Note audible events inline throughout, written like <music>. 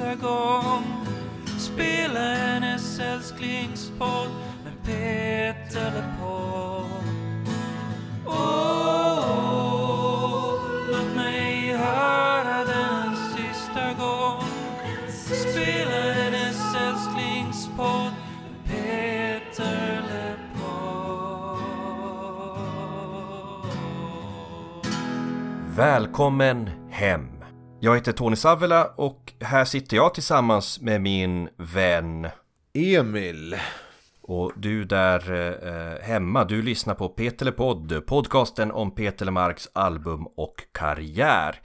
sista gång. Spela hennes älsklingspodd med Peter LePold Åh, låt mig höra den sista gång. Spela hennes älsklingspodd med Peter LePold Välkommen hem! Jag heter Tony Savela och här sitter jag tillsammans med min vän Emil. och du där eh, hemma, du lyssnar på Peter Podd, podcasten om Peter Lemarks album och karriär.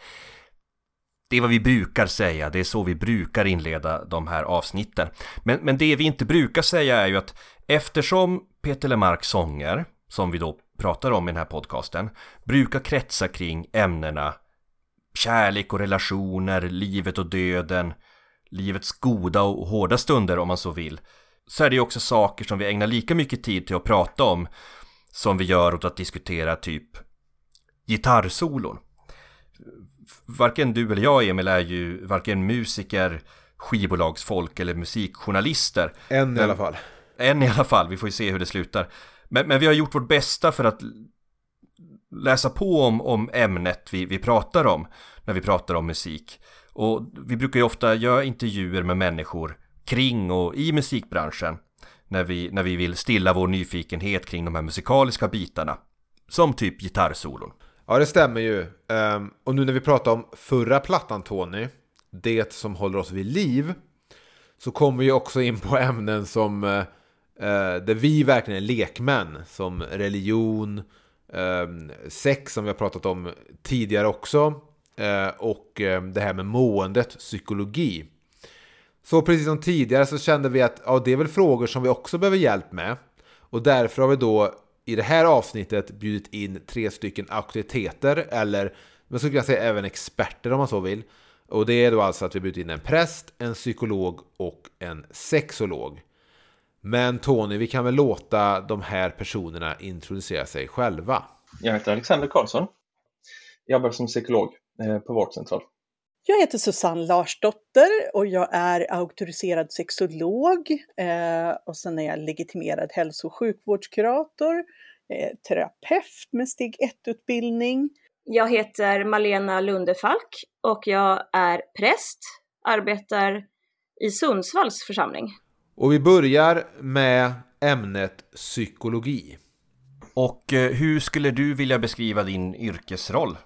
Det är vad vi brukar säga, det är så vi brukar inleda de här avsnitten. Men, men det vi inte brukar säga är ju att eftersom Peter Lemarks sånger, som vi då pratar om i den här podcasten, brukar kretsa kring ämnena kärlek och relationer, livet och döden, livets goda och hårda stunder om man så vill, så är det ju också saker som vi ägnar lika mycket tid till att prata om som vi gör åt att diskutera typ gitarrsolon. Varken du eller jag Emil är ju varken musiker, skivbolagsfolk eller musikjournalister. En i alla fall. Än i alla fall, vi får ju se hur det slutar. Men, men vi har gjort vårt bästa för att läsa på om, om ämnet vi, vi pratar om när vi pratar om musik. Och vi brukar ju ofta göra intervjuer med människor kring och i musikbranschen när vi, när vi vill stilla vår nyfikenhet kring de här musikaliska bitarna. Som typ gitarrsolon. Ja, det stämmer ju. Ehm, och nu när vi pratar om förra plattan, Tony, det som håller oss vid liv, så kommer vi också in på ämnen som eh, eh, där vi verkligen är lekmän, som religion, Ehm, sex som vi har pratat om tidigare också, eh, och eh, det här med måendet, psykologi. Så precis som tidigare så kände vi att ja, det är väl frågor som vi också behöver hjälp med. Och därför har vi då i det här avsnittet bjudit in tre stycken auktoriteter, eller man skulle kunna säga även experter om man så vill. Och det är då alltså att vi bjudit in en präst, en psykolog och en sexolog. Men Tony, vi kan väl låta de här personerna introducera sig själva. Jag heter Alexander Karlsson. Jobbar som psykolog eh, på vårdcentral. Jag heter Susanne Larsdotter och jag är auktoriserad sexolog eh, och sen är jag legitimerad hälso och sjukvårdskurator, eh, terapeut med steg 1-utbildning. Jag heter Malena Lundefalk och jag är präst, arbetar i Sundsvalls församling. Och vi börjar med ämnet psykologi. Och eh, hur skulle du vilja beskriva din yrkesroll?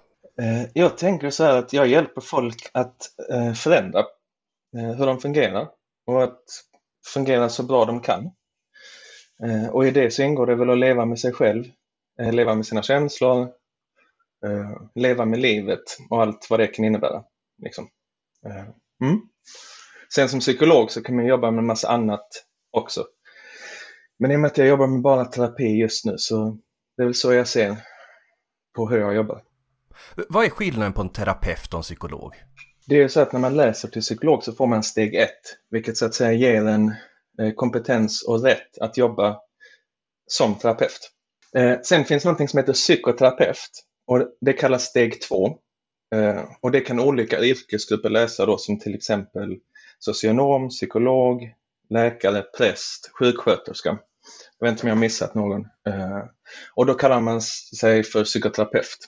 Eh, Jag tänker så här att jag hjälper folk att eh, förändra hur de fungerar och att fungera så bra de kan. Och i det så ingår det väl att leva med sig själv, leva med sina känslor, leva med livet och allt vad det kan innebära. Liksom. Mm. Sen som psykolog så kan man jobba med en massa annat också. Men i och med att jag jobbar med bara terapi just nu så det är väl så jag ser på hur jag jobbar. Vad är skillnaden på en terapeut och en psykolog? Det är så att när man läser till psykolog så får man steg ett, vilket så att säga ger en eh, kompetens och rätt att jobba som terapeut. Eh, Sen finns någonting som heter psykoterapeut och det kallas steg två. Eh, Och det kan olika yrkesgrupper läsa då som till exempel socionom, psykolog, läkare, präst, sjuksköterska. Jag vet inte om jag har missat någon. Eh, Och då kallar man sig för psykoterapeut.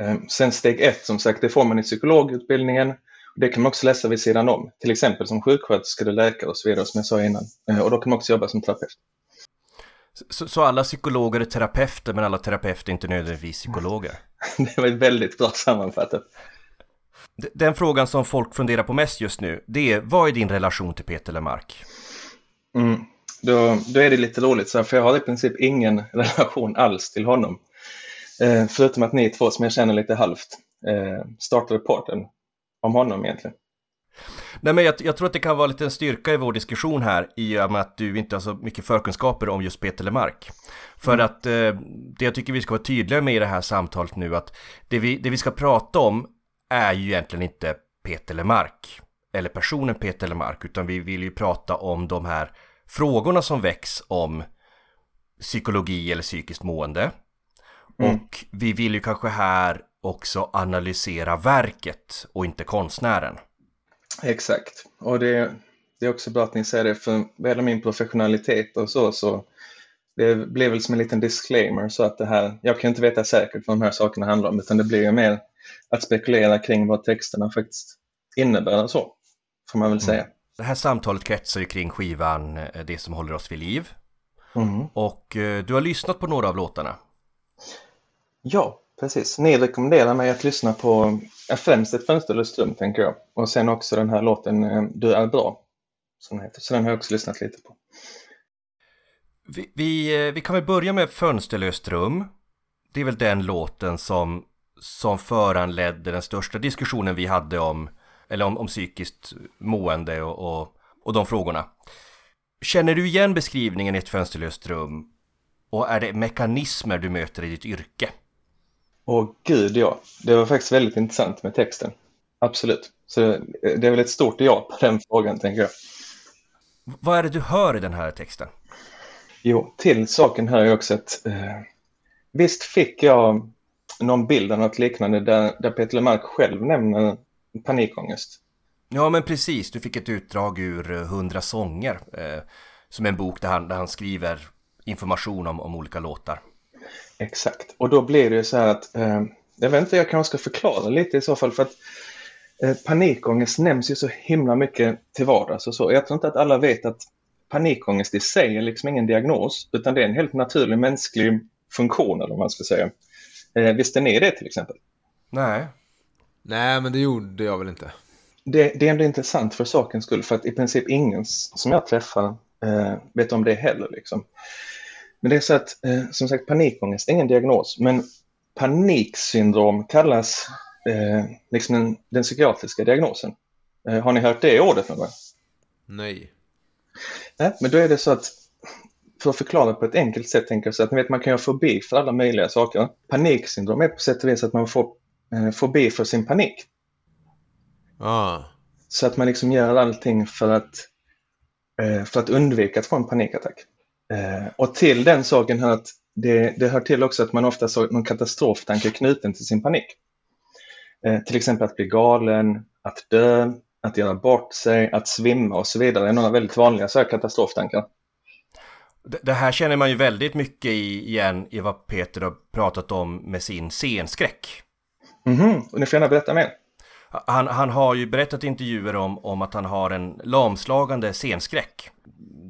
Eh, Sen steg ett, som sagt, det får man i psykologutbildningen. Det kan man också läsa vid sidan om, till exempel som sjuksköterska eller läkare och så vidare som jag sa innan. Eh, Och då kan man också jobba som terapeut. Så, så alla psykologer är terapeuter men alla terapeuter är inte nödvändigtvis psykologer? <laughs> Det var väldigt bra sammanfattat. Den frågan som folk funderar på mest just nu, det är vad är din relation till Peter Lemark? Mm. Då, då är det lite roligt, så här, för jag har i princip ingen <laughs> relation alls till honom. Eh, förutom att ni två som jag känner lite halvt eh, startade podden om honom egentligen. Nej men jag, jag tror att det kan vara lite en styrka i vår diskussion här i och med att du inte har så mycket förkunskaper om just Peter Lemark. För att eh, det jag tycker vi ska vara tydliga med i det här samtalet nu att det vi, det vi ska prata om är ju egentligen inte Peter Lemark eller personen Peter Lemark utan vi vill ju prata om de här frågorna som väcks om psykologi eller psykiskt mående. Och vi vill ju kanske här också analysera verket och inte konstnären. Exakt. Och det, det är också bra att ni säger det, för vad min professionalitet och så, så det blir väl som en liten disclaimer så att det här, jag kan inte veta säkert vad de här sakerna handlar om, utan det blir ju mer att spekulera kring vad texterna faktiskt innebär och så, får man väl säga. Det här samtalet kretsar ju kring skivan eh, Det som håller oss vid liv. Mm. Och eh, du har lyssnat på några av låtarna. Ja, precis. Ni rekommenderar mig att lyssna på ja, främst ett fönsterlöst rum, tänker jag. Och sen också den här låten eh, Du är bra, som den heter. Så den har jag också lyssnat lite på. Vi, vi, vi kan väl börja med Fönsterlöst rum. Det är väl den låten som, som föranledde den största diskussionen vi hade om, eller om, om psykiskt mående och, och, och de frågorna. Känner du igen beskrivningen i ett fönsterlöst rum? Och är det mekanismer du möter i ditt yrke? Åh gud ja, det var faktiskt väldigt intressant med texten. Absolut. Så det, det är väl ett stort ja på den frågan, tänker jag. Vad är det du hör i den här texten? Jo, till saken hör jag också att eh, visst fick jag någon bild av något liknande där, där Peter Lemark själv nämner panikångest. Ja men precis, du fick ett utdrag ur eh, Hundra sånger eh, Som en bok där han, där han skriver information om, om olika låtar Exakt, och då blir det ju så här att eh, jag vet inte, jag kanske ska förklara lite i så fall för att eh, panikångest nämns ju så himla mycket till vardags och så. Jag tror inte att alla vet att panikångest i sig är liksom ingen diagnos utan det är en helt naturlig mänsklig funktion eller vad man ska säga. Eh, visste ni det till exempel? Nej Nej, men det gjorde jag väl inte. Det, det är ändå intressant för sakens skull för att i princip ingen som jag träffar eh, vet om det heller. Liksom. Men det är så att, eh, som sagt, panikångest är ingen diagnos, men paniksyndrom kallas eh, liksom den, den psykiatriska diagnosen. Eh, har ni hört det ordet någon gång? Nej. Nej, men då är det så att för att förklara på ett enkelt sätt tänker jag så att ni vet man kan ha fobi för alla möjliga saker. Paniksyndrom är på sätt och vis att man får eh, fobi för sin panik. Ah. Så att man liksom gör allting för att, eh, för att undvika att få en panikattack. Eh, och till den saken hör att det, det hör till också att man ofta har någon katastroftanke knuten till sin panik. Eh, till exempel att bli galen, att dö, att göra bort sig, att svimma och så vidare är några väldigt vanliga så här katastroftankar. Det här känner man ju väldigt mycket igen i vad Peter har pratat om med sin scenskräck. Mhm, och ni får gärna berätta mer. Han, han har ju berättat i intervjuer om, om att han har en lamslagande scenskräck.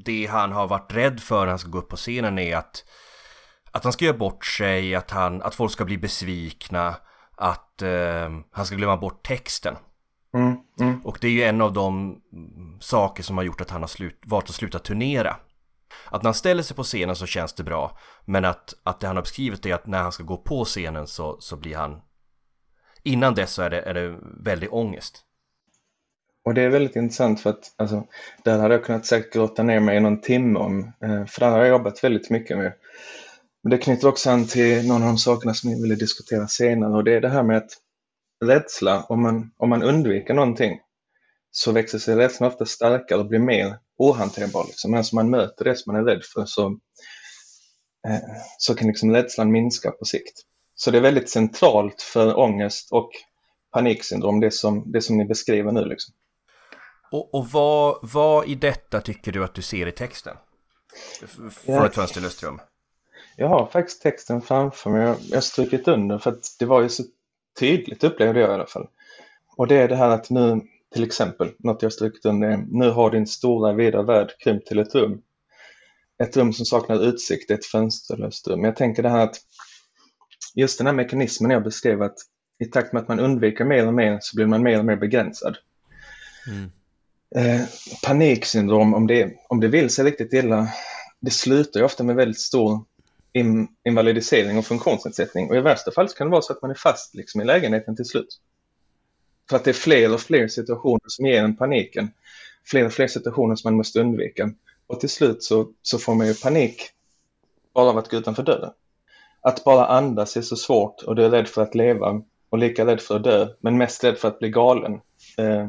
Det han har varit rädd för när han ska gå upp på scenen är att, att han ska göra bort sig, att, han, att folk ska bli besvikna, att eh, han ska glömma bort texten. Mm, mm. Och det är ju en av de mm, saker som har gjort att han har slut, valt att sluta turnera. Att när han ställer sig på scenen så känns det bra, men att, att det han har beskrivit är att när han ska gå på scenen så, så blir han Innan dess så är det, är det väldigt ångest. Och det är väldigt intressant för att alltså, där hade jag kunnat säkert gråta ner mig i någon timme om, eh, för där har jag jobbat väldigt mycket med. Men det knyter också an till någon av de sakerna som jag ville diskutera senare och det är det här med att rädsla, om man, om man undviker någonting så växer sig rädslan ofta starkare och blir mer ohanterbar. Liksom. Men som man möter det som man är rädd för så, eh, så kan liksom rädslan minska på sikt. Så det är väldigt centralt för ångest och paniksyndrom, det som, det som ni beskriver nu. Liksom. Och, och vad, vad i detta tycker du att du ser i texten? Från ett fönsterlöst rum. Jag har faktiskt texten framför mig. Jag har strukit under för att det var ju så tydligt upplevde jag i alla fall. Och det är det här att nu, till exempel, något jag strukit under är nu har din stora vida värld krympt till ett rum. Ett rum som saknar utsikt, ett fönsterlöst rum. Jag tänker det här att just den här mekanismen jag beskrev att i takt med att man undviker mer och mer så blir man mer och mer begränsad. Mm. Eh, paniksyndrom, om det, om det vill sig riktigt illa, det slutar ju ofta med väldigt stor in, invalidisering och funktionsnedsättning. Och i värsta fall kan det vara så att man är fast liksom, i lägenheten till slut. För att det är fler och fler situationer som ger en paniken. Fler och fler situationer som man måste undvika. Och till slut så, så får man ju panik bara av att gå utanför dörren. Att bara andas är så svårt och du är rädd för att leva och lika rädd för att dö, men mest rädd för att bli galen. Eh,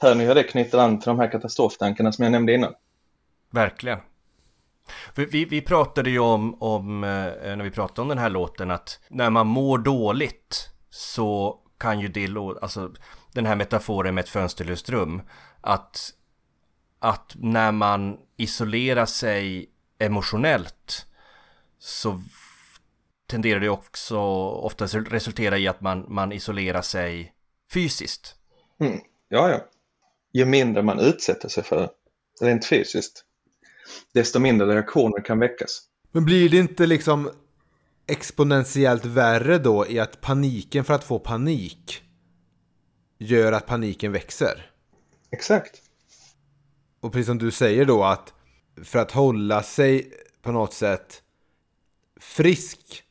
hör ni hur det knyter an till de här katastroftankarna som jag nämnde innan? Verkligen. Vi, vi pratade ju om, om, eh, när vi pratade om den här låten att när man mår dåligt så kan ju det låta, alltså den här metaforen med ett fönsterlöst rum. Att, att när man isolerar sig emotionellt så tenderar det också oftast resultera i att man, man isolerar sig fysiskt. Mm. Ja, ja. Ju mindre man utsätter sig för rent fysiskt, desto mindre reaktioner kan väckas. Men blir det inte liksom exponentiellt värre då i att paniken för att få panik gör att paniken växer? Exakt. Och precis som du säger då att för att hålla sig på något sätt frisk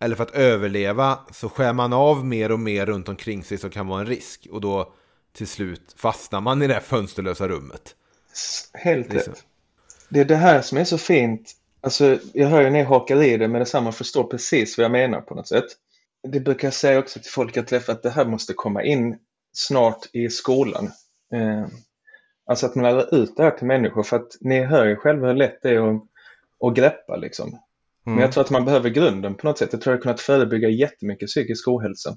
eller för att överleva så skär man av mer och mer runt omkring sig som kan vara en risk. Och då till slut fastnar man i det här fönsterlösa rummet. Helt Liksom. rätt. Det är det här som är så fint. Alltså, jag hör ju när jag hakar i det med detsamma förstår precis vad jag menar på något sätt. Det brukar jag säga också till folk jag träffar att det här måste komma in snart i skolan. Eh, alltså att man lär ut det här till människor för att ni hör ju själva hur lätt det är att, att greppa liksom. Men jag tror att man behöver grunden på något sätt. Jag tror jag kunnat förebygga jättemycket psykisk ohälsa.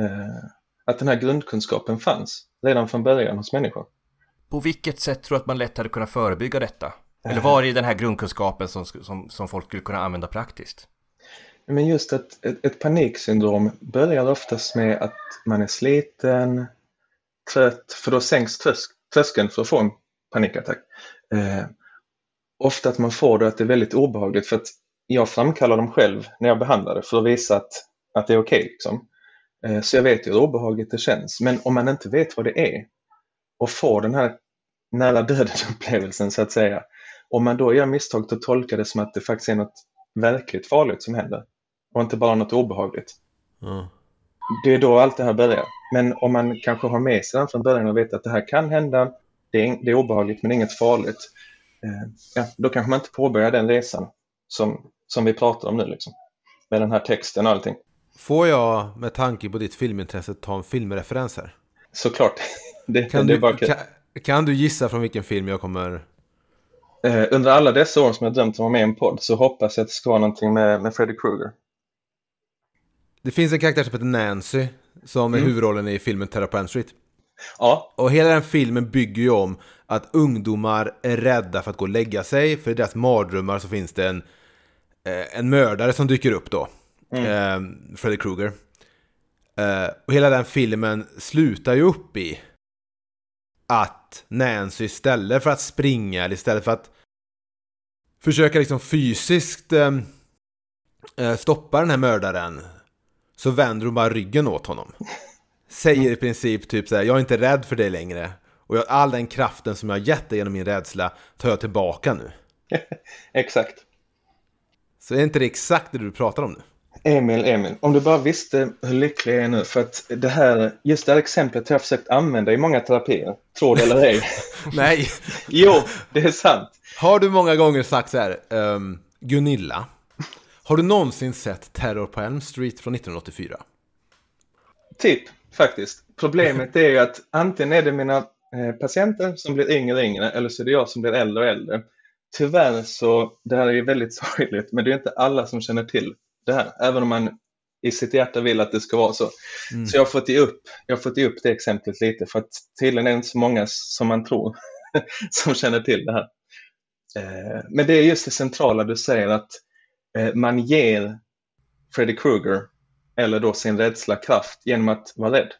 Eh, att den här grundkunskapen fanns redan från början hos människor. På vilket sätt tror du att man lätt hade kunnat förebygga detta? Eller var är den här grundkunskapen som, som, som folk skulle kunna använda praktiskt? Men just att ett, ett paniksyndrom börjar oftast med att man är sliten, trött, för då sänks trösk, tröskeln för att få en panikattack. Eh, ofta att man får det att det är väldigt obehagligt för att jag framkallar dem själv när jag behandlar det för att visa att, att det är okej. liksom. eh, så jag vet ju hur obehagligt det känns. Men om man inte vet vad det är och får den här nära döden-upplevelsen så att säga. Om man då gör misstaget att tolka det som att det faktiskt är något verkligt farligt som händer och inte bara något obehagligt. Ja. Det är då allt det här börjar. Men om man kanske har med sig den från början och vet att det här kan hända, det är, det är obehagligt men inget farligt. Eh, ja, då kanske man inte påbörjar den resan som, som vi pratar om nu liksom. Med den här texten och allting. Får jag med tanke på ditt filmintresse ta en filmreferens här? Såklart. <laughs> Det, Kan det du, kan, kan du gissa från vilken film jag kommer... Eh, under alla dessa år som jag drömt om att vara med i en podd så hoppas jag att det ska vara någonting med, med Freddy Krueger. Det finns en karaktär som heter Nancy som är Mm. huvudrollen i filmen Terror på Street. Ja, Och hela den filmen bygger ju om att ungdomar är rädda för att gå och lägga sig. För i deras mardrömmar så finns det en, eh, en mördare som dyker upp då. Eh, Freddy Krueger. Eh, och hela den filmen slutar ju upp i att Nancy istället för att springa eller istället för att försöka liksom fysiskt eh, eh, stoppa den här mördaren så vänder hon bara ryggen åt honom. Säger i princip typ så här, jag är inte rädd för dig längre. Och jag, all den kraften som jag har gett dig genom min rädsla tar jag tillbaka nu. <laughs> exakt. Så är inte det exakt det du pratar om nu? Emil, Emil, om du bara visste hur lycklig jag är nu för att det här, just det här exemplet har jag försökt använda i många terapier, tror det eller ej. <laughs> Nej! <laughs> jo, det är sant. Har du många gånger sagt så här, ehm, Gunilla, har du någonsin sett Terror på Elm Street från 1984? Typ, faktiskt. Problemet är ju att antingen är det mina eh, patienter som blir yngre och yngre eller så är det jag som blir äldre och äldre. Tyvärr så, det här är ju väldigt <laughs> sorgligt, men det är inte alla som känner till det här, även om man i sitt hjärta vill att det ska vara så. Så jag har fått ge upp, jag har fått ge upp det exemplet lite för att tydligen är det inte så många som man tror <laughs> som känner till det här. Eh, men det är just det centrala du säger att eh, man ger Freddy Krueger eller då sin rädsla kraft genom att vara rädd.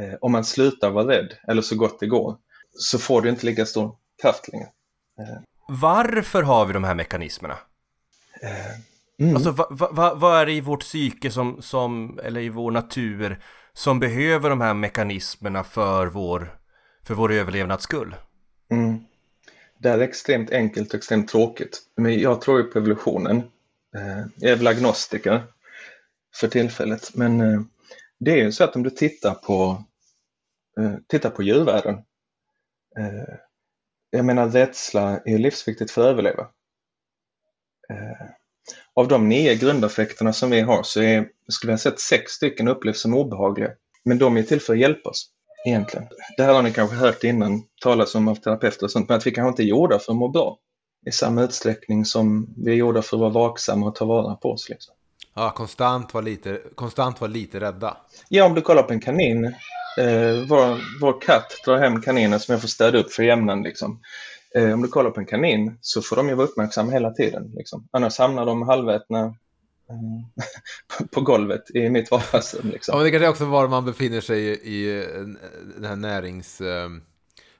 Eh, om man slutar vara rädd, eller så gott det går, så får du inte lika stor kraft längre. Varför har vi de här mekanismerna? Mm. Alltså va, va, va, vad är det i vårt psyke som, som, eller i vår natur som behöver de här mekanismerna för vår, för vår överlevnads skull? Mm. Det är extremt enkelt och extremt tråkigt. Men jag tror ju på evolutionen. Eh, Jag är väl agnostiker för tillfället. Men eh, det är ju så att om du tittar på, eh, tittar på djurvärlden. Jag menar rädsla är livsviktigt för att överleva. Av de nio grundaffekterna som vi har så är, skulle jag säga att sex stycken upplevs som obehagliga. Men de är till för att hjälpa oss egentligen. Det här har ni kanske hört innan talas om av terapeuter och sånt, men att vi kanske inte är gjorda för att må bra i samma utsträckning som vi är gjorda för att vara vaksamma och ta vara på oss. Liksom. Ja, konstant var lite, konstant var lite rädda. Ja, om du kollar på en kanin Eh, vår, vår katt drar hem kaniner som jag får städa upp för jämnan. Liksom. Eh, om du kollar på en kanin så får de ju vara uppmärksamma hela tiden. Liksom. Annars hamnar de halvätna eh, <laughs> på golvet i mitt vardagsrum. Liksom. Ja, men det kanske också var man befinner sig i, i eh, den här närings... eh,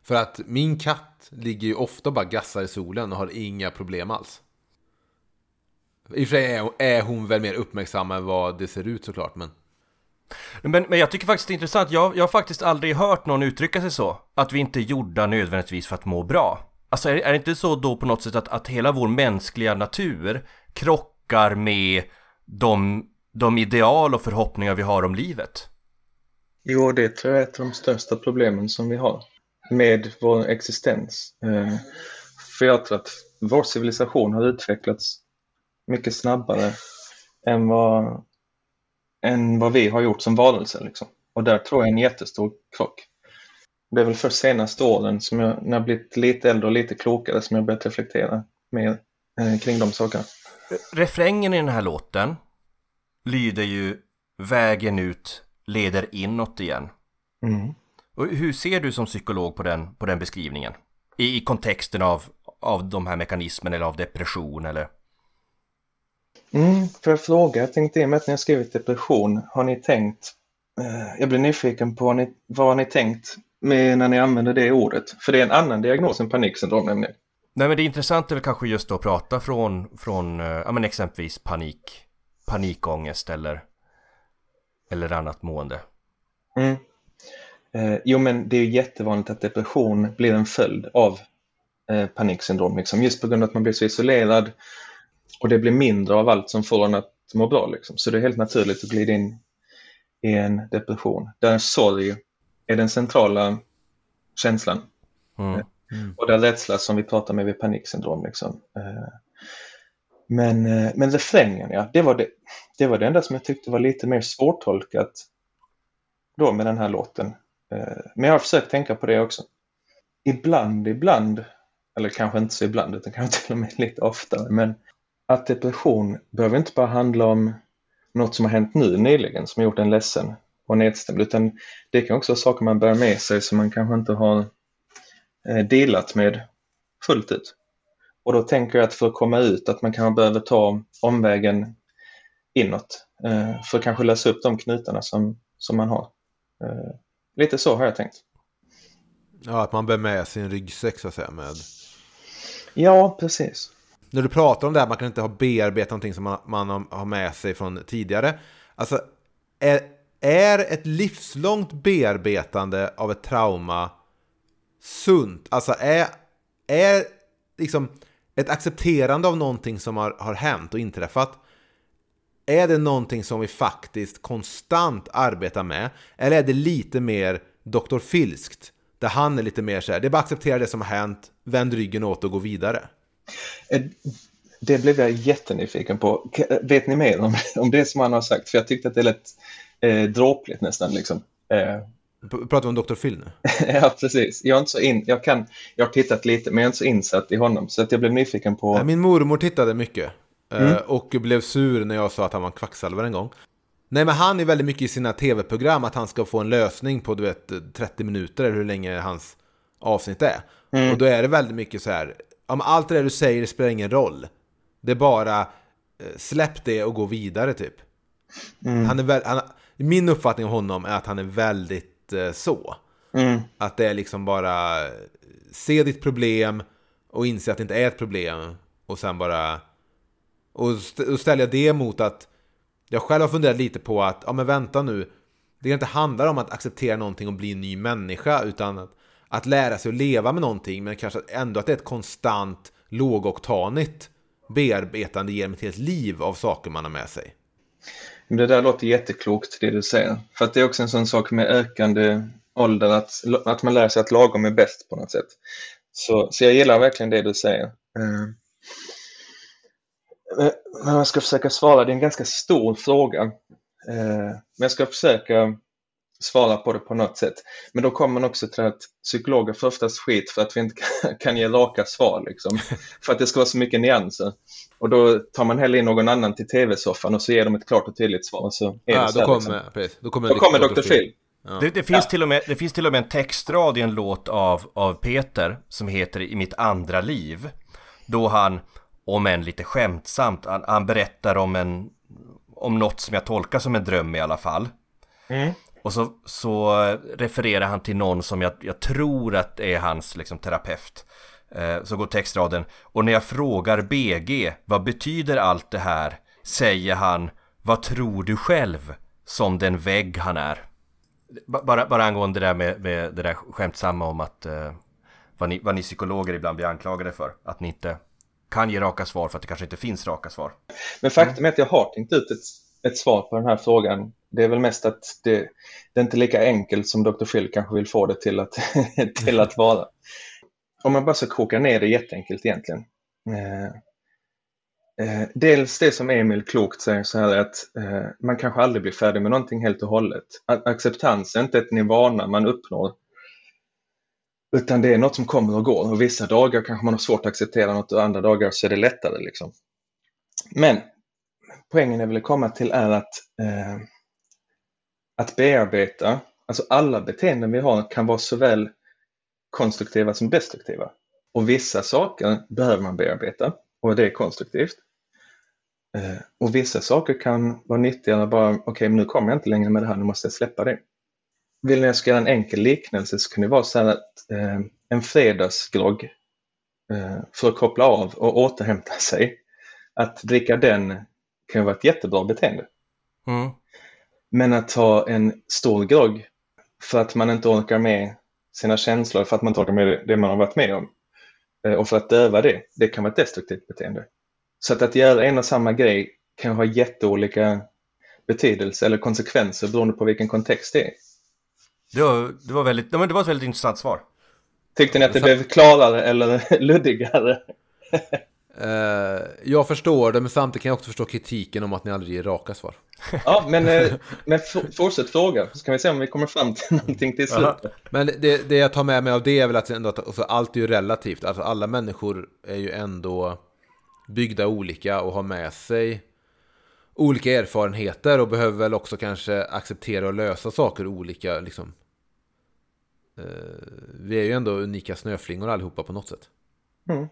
För att min katt ligger ju ofta och bara gassar i solen och har inga problem alls. I och för sig är, är hon väl mer uppmärksam än vad det ser ut såklart, men... Men, men jag tycker faktiskt det är intressant, jag, jag har faktiskt aldrig hört någon uttrycka sig så. Att vi inte är gjorda nödvändigtvis för att må bra. Alltså är, är det inte så då på något sätt att, att hela vår mänskliga natur krockar med de, de ideal och förhoppningar vi har om livet? Jo, det tror jag är ett av de största problemen som vi har med vår existens. Eh, för jag tror att vår civilisation har utvecklats mycket snabbare än vad, än vad vi har gjort som varelser. Liksom. Och där tror jag är en jättestor krock. Det är väl för senaste åren som jag, när jag blivit lite äldre och lite klokare, som jag börjat reflektera mer eh, kring de sakerna. Refrängen i den här låten lyder ju Vägen ut leder inåt igen. Mm. Och hur ser du som psykolog på den, på den beskrivningen? I, i kontexten av, av de här mekanismerna eller av depression eller? Mm, för jag fråga, jag tänkte i och med att ni har skrivit depression, har ni tänkt, eh, jag blir nyfiken på vad ni, vad har ni tänkt med när ni använder det ordet? För det är en annan diagnos än paniksyndrom nämligen. Nej men det intressanta är väl kanske just att prata från, från eh, ja men exempelvis panik, panikångest eller, eller annat mående. Mm. Eh, jo, men det är ju jättevanligt att depression blir en följd av eh, paniksyndrom, liksom, just på grund av att man blir så isolerad och det blir mindre av allt som får en att må bra. Liksom. Så det är helt naturligt att glida in i en depression, där sorg är den centrala känslan. Mm. Och där rädsla som vi pratar med vid paniksyndrom. Liksom. Eh, Men, eh, men refrängen, ja, det var det, det var det enda som jag tyckte var lite mer svårtolkat då med den här låten. Men jag har försökt tänka på det också. Ibland, ibland, eller kanske inte så ibland, utan kanske till och med lite oftare, men att depression behöver inte bara handla om något som har hänt nu nyligen som har gjort en ledsen och nedstämd, utan det kan också vara saker man bär med sig som man kanske inte har eh, delat med fullt ut. Och då tänker jag att för att komma ut att man kanske behöver ta omvägen inåt eh, för att kanske lösa upp de knutarna som, som man har. Eh, lite så har jag tänkt. Ja, att man bär med sin ryggsäck så att säga med. Ja, precis. När du pratar om det här, man kan inte ha bearbetat någonting som man, man har- har med sig från tidigare. Alltså, är, är ett livslångt bearbetande av ett trauma sunt? Alltså, är, är liksom ett accepterande av någonting som har, har hänt och inträffat är det någonting som vi faktiskt konstant arbetar med? Eller är det lite mer Dr. Filskt? Där han är lite mer så här, det är bara att acceptera det som har hänt, vänd ryggen åt och gå vidare. Eh, det blev jag jättenyfiken på. Vet ni mer om, om det som han har sagt? För jag tyckte att det lät eh, dråpligt nästan. Liksom. Eh, Pratar vi om Dr. Phil nu? <laughs> ja, precis. Jag, är inte så in, jag, kan, jag har tittat lite, men jag är inte så insatt i honom. Så att jag blev nyfiken på... Min mormor tittade mycket. eh, Mm. Och blev sur när jag sa att han var en kvacksalvare en gång. Nej men han är väldigt mycket i sina tv-program att han ska få en lösning på du vet 30 minuter eller hur länge hans avsnitt är. Mm. Och då är det väldigt mycket så här. Men allt det där du säger spelar ingen roll. Det är bara eh, släpp det och gå vidare typ. Mm. Han är väl, han, min uppfattning om honom är att han är väldigt eh, så. Mm, Att det är liksom bara eh, se ditt problem och inse att det inte är ett problem. Och sen bara... Och st- och ställa det mot att jag själv har funderat lite på att, ja men vänta nu. Det inte handlar om att acceptera någonting och bli en ny människa utan att, att lära sig att leva med någonting men kanske ändå att det är ett konstant lågoktanigt bearbetande genom ett helt liv av saker man har med sig. Det där låter jätteklokt det du säger. För att det är också en sån sak med ökande ålder att, att man lär sig att lagom är bäst på något sätt. Så, så jag gillar verkligen det du säger. Eh, Men jag ska försöka svara, det är en ganska stor fråga. Eh, men jag ska försöka svara på det på något sätt. Men då kommer man också till att psykologer får oftast skit för att vi inte kan- ge raka svar. Liksom. <laughs> För att det ska vara så mycket nyanser. Och då tar man hellre in någon annan till tv-soffan och så ger de ett klart och tydligt svar. och Så är Ja, det så då här, kommer, liksom. precis, då kommer, Då kommer Dr. Phil. Det, det, finns till och med, det finns till och med en textrad i en låt av, av Peter som heter I mitt andra liv. Då han, om än lite skämtsamt, han, han berättar om en om något som jag tolkar som en dröm i alla fall. Mm. Och så, så refererar han till någon som jag, jag tror att är hans liksom, terapeut. Eh, så går textraden. Och när jag frågar BG, vad betyder allt det här? Säger han, vad tror du själv? Som den vägg han är. Bara, bara angående det där med, med det där skämtsamma om att eh, vad, ni, vad ni psykologer ibland blir anklagade för. Att ni inte kan ge raka svar för att det kanske inte finns raka svar. Men faktum är att jag har tänkt ut ett, ett svar på den här frågan. Det är väl mest att det, det är inte lika enkelt som Dr. Phil kanske vill få det till att, <laughs> till att vara. Om man bara ska koka ner det jätteenkelt egentligen. Eh, eh, dels det som Emil klokt säger så här att eh, man kanske aldrig blir färdig med någonting helt och hållet. Acceptans är inte ett nirvana man uppnår utan det är något som kommer och går och vissa dagar kanske man har svårt att acceptera något och andra dagar så är det lättare. Liksom. Men poängen jag ville komma till är att, eh, att bearbeta, alltså alla beteenden vi har kan vara såväl konstruktiva som destruktiva. Och vissa saker behöver man bearbeta och det är konstruktivt. Eh, och vissa saker kan vara nyttiga bara, okej okay, nu kommer jag inte längre med det här, nu måste jag släppa det vill jag ska göra en enkel liknelse så kan det vara så här att eh, en fredagsgrogg eh, för att koppla av och återhämta sig. Att dricka den kan vara ett jättebra beteende. Mm. Men att ta en stor grogg för att man inte orkar med sina känslor, för att man inte orkar med det man har varit med om eh, och för att döva det, det kan vara ett destruktivt beteende. Så att, att göra en och samma grej kan ha jätteolika betydelse eller konsekvenser beroende på vilken kontext det är. Det var, det var, väldigt, det var ett väldigt intressant svar. Tyckte ni att det blev klarare eller <laughs> luddigare? Uh, jag förstår det, men samtidigt kan jag också förstå kritiken om att ni aldrig ger raka svar. ja, men, eh, men fortsätt fråga, så kan vi se om vi kommer fram till någonting till slut. Men det, det jag tar med mig av det är väl att, ändå att alltså, allt är ju relativt. Alltså, alla människor är ju ändå byggda olika och har med sig olika erfarenheter och behöver väl också kanske acceptera och lösa saker olika. Liksom. Eh, vi är ju ändå unika snöflingor allihopa på något sätt. Mm.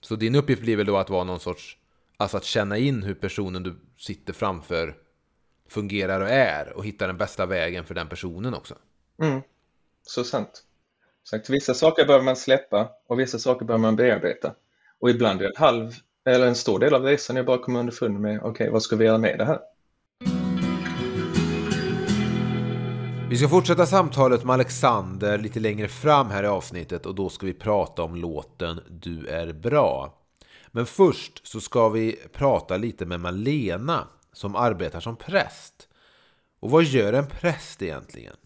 Så din uppgift blir väl då att vara någon sorts, alltså att känna in hur personen du sitter framför fungerar och är och hitta den bästa vägen för den personen också. Mm. Så sant. Sagt, vissa saker behöver man släppa och vissa saker behöver man bearbeta. Och ibland är det halv eller en stor del av resan är bara att komma underfund med, okej, okay, vad ska vi göra med det här? Vi ska fortsätta samtalet med Alexander lite längre fram här i avsnittet och då ska vi prata om låten Du är bra. Men först så ska vi prata lite med Malena som arbetar som präst. Och vad gör en präst egentligen?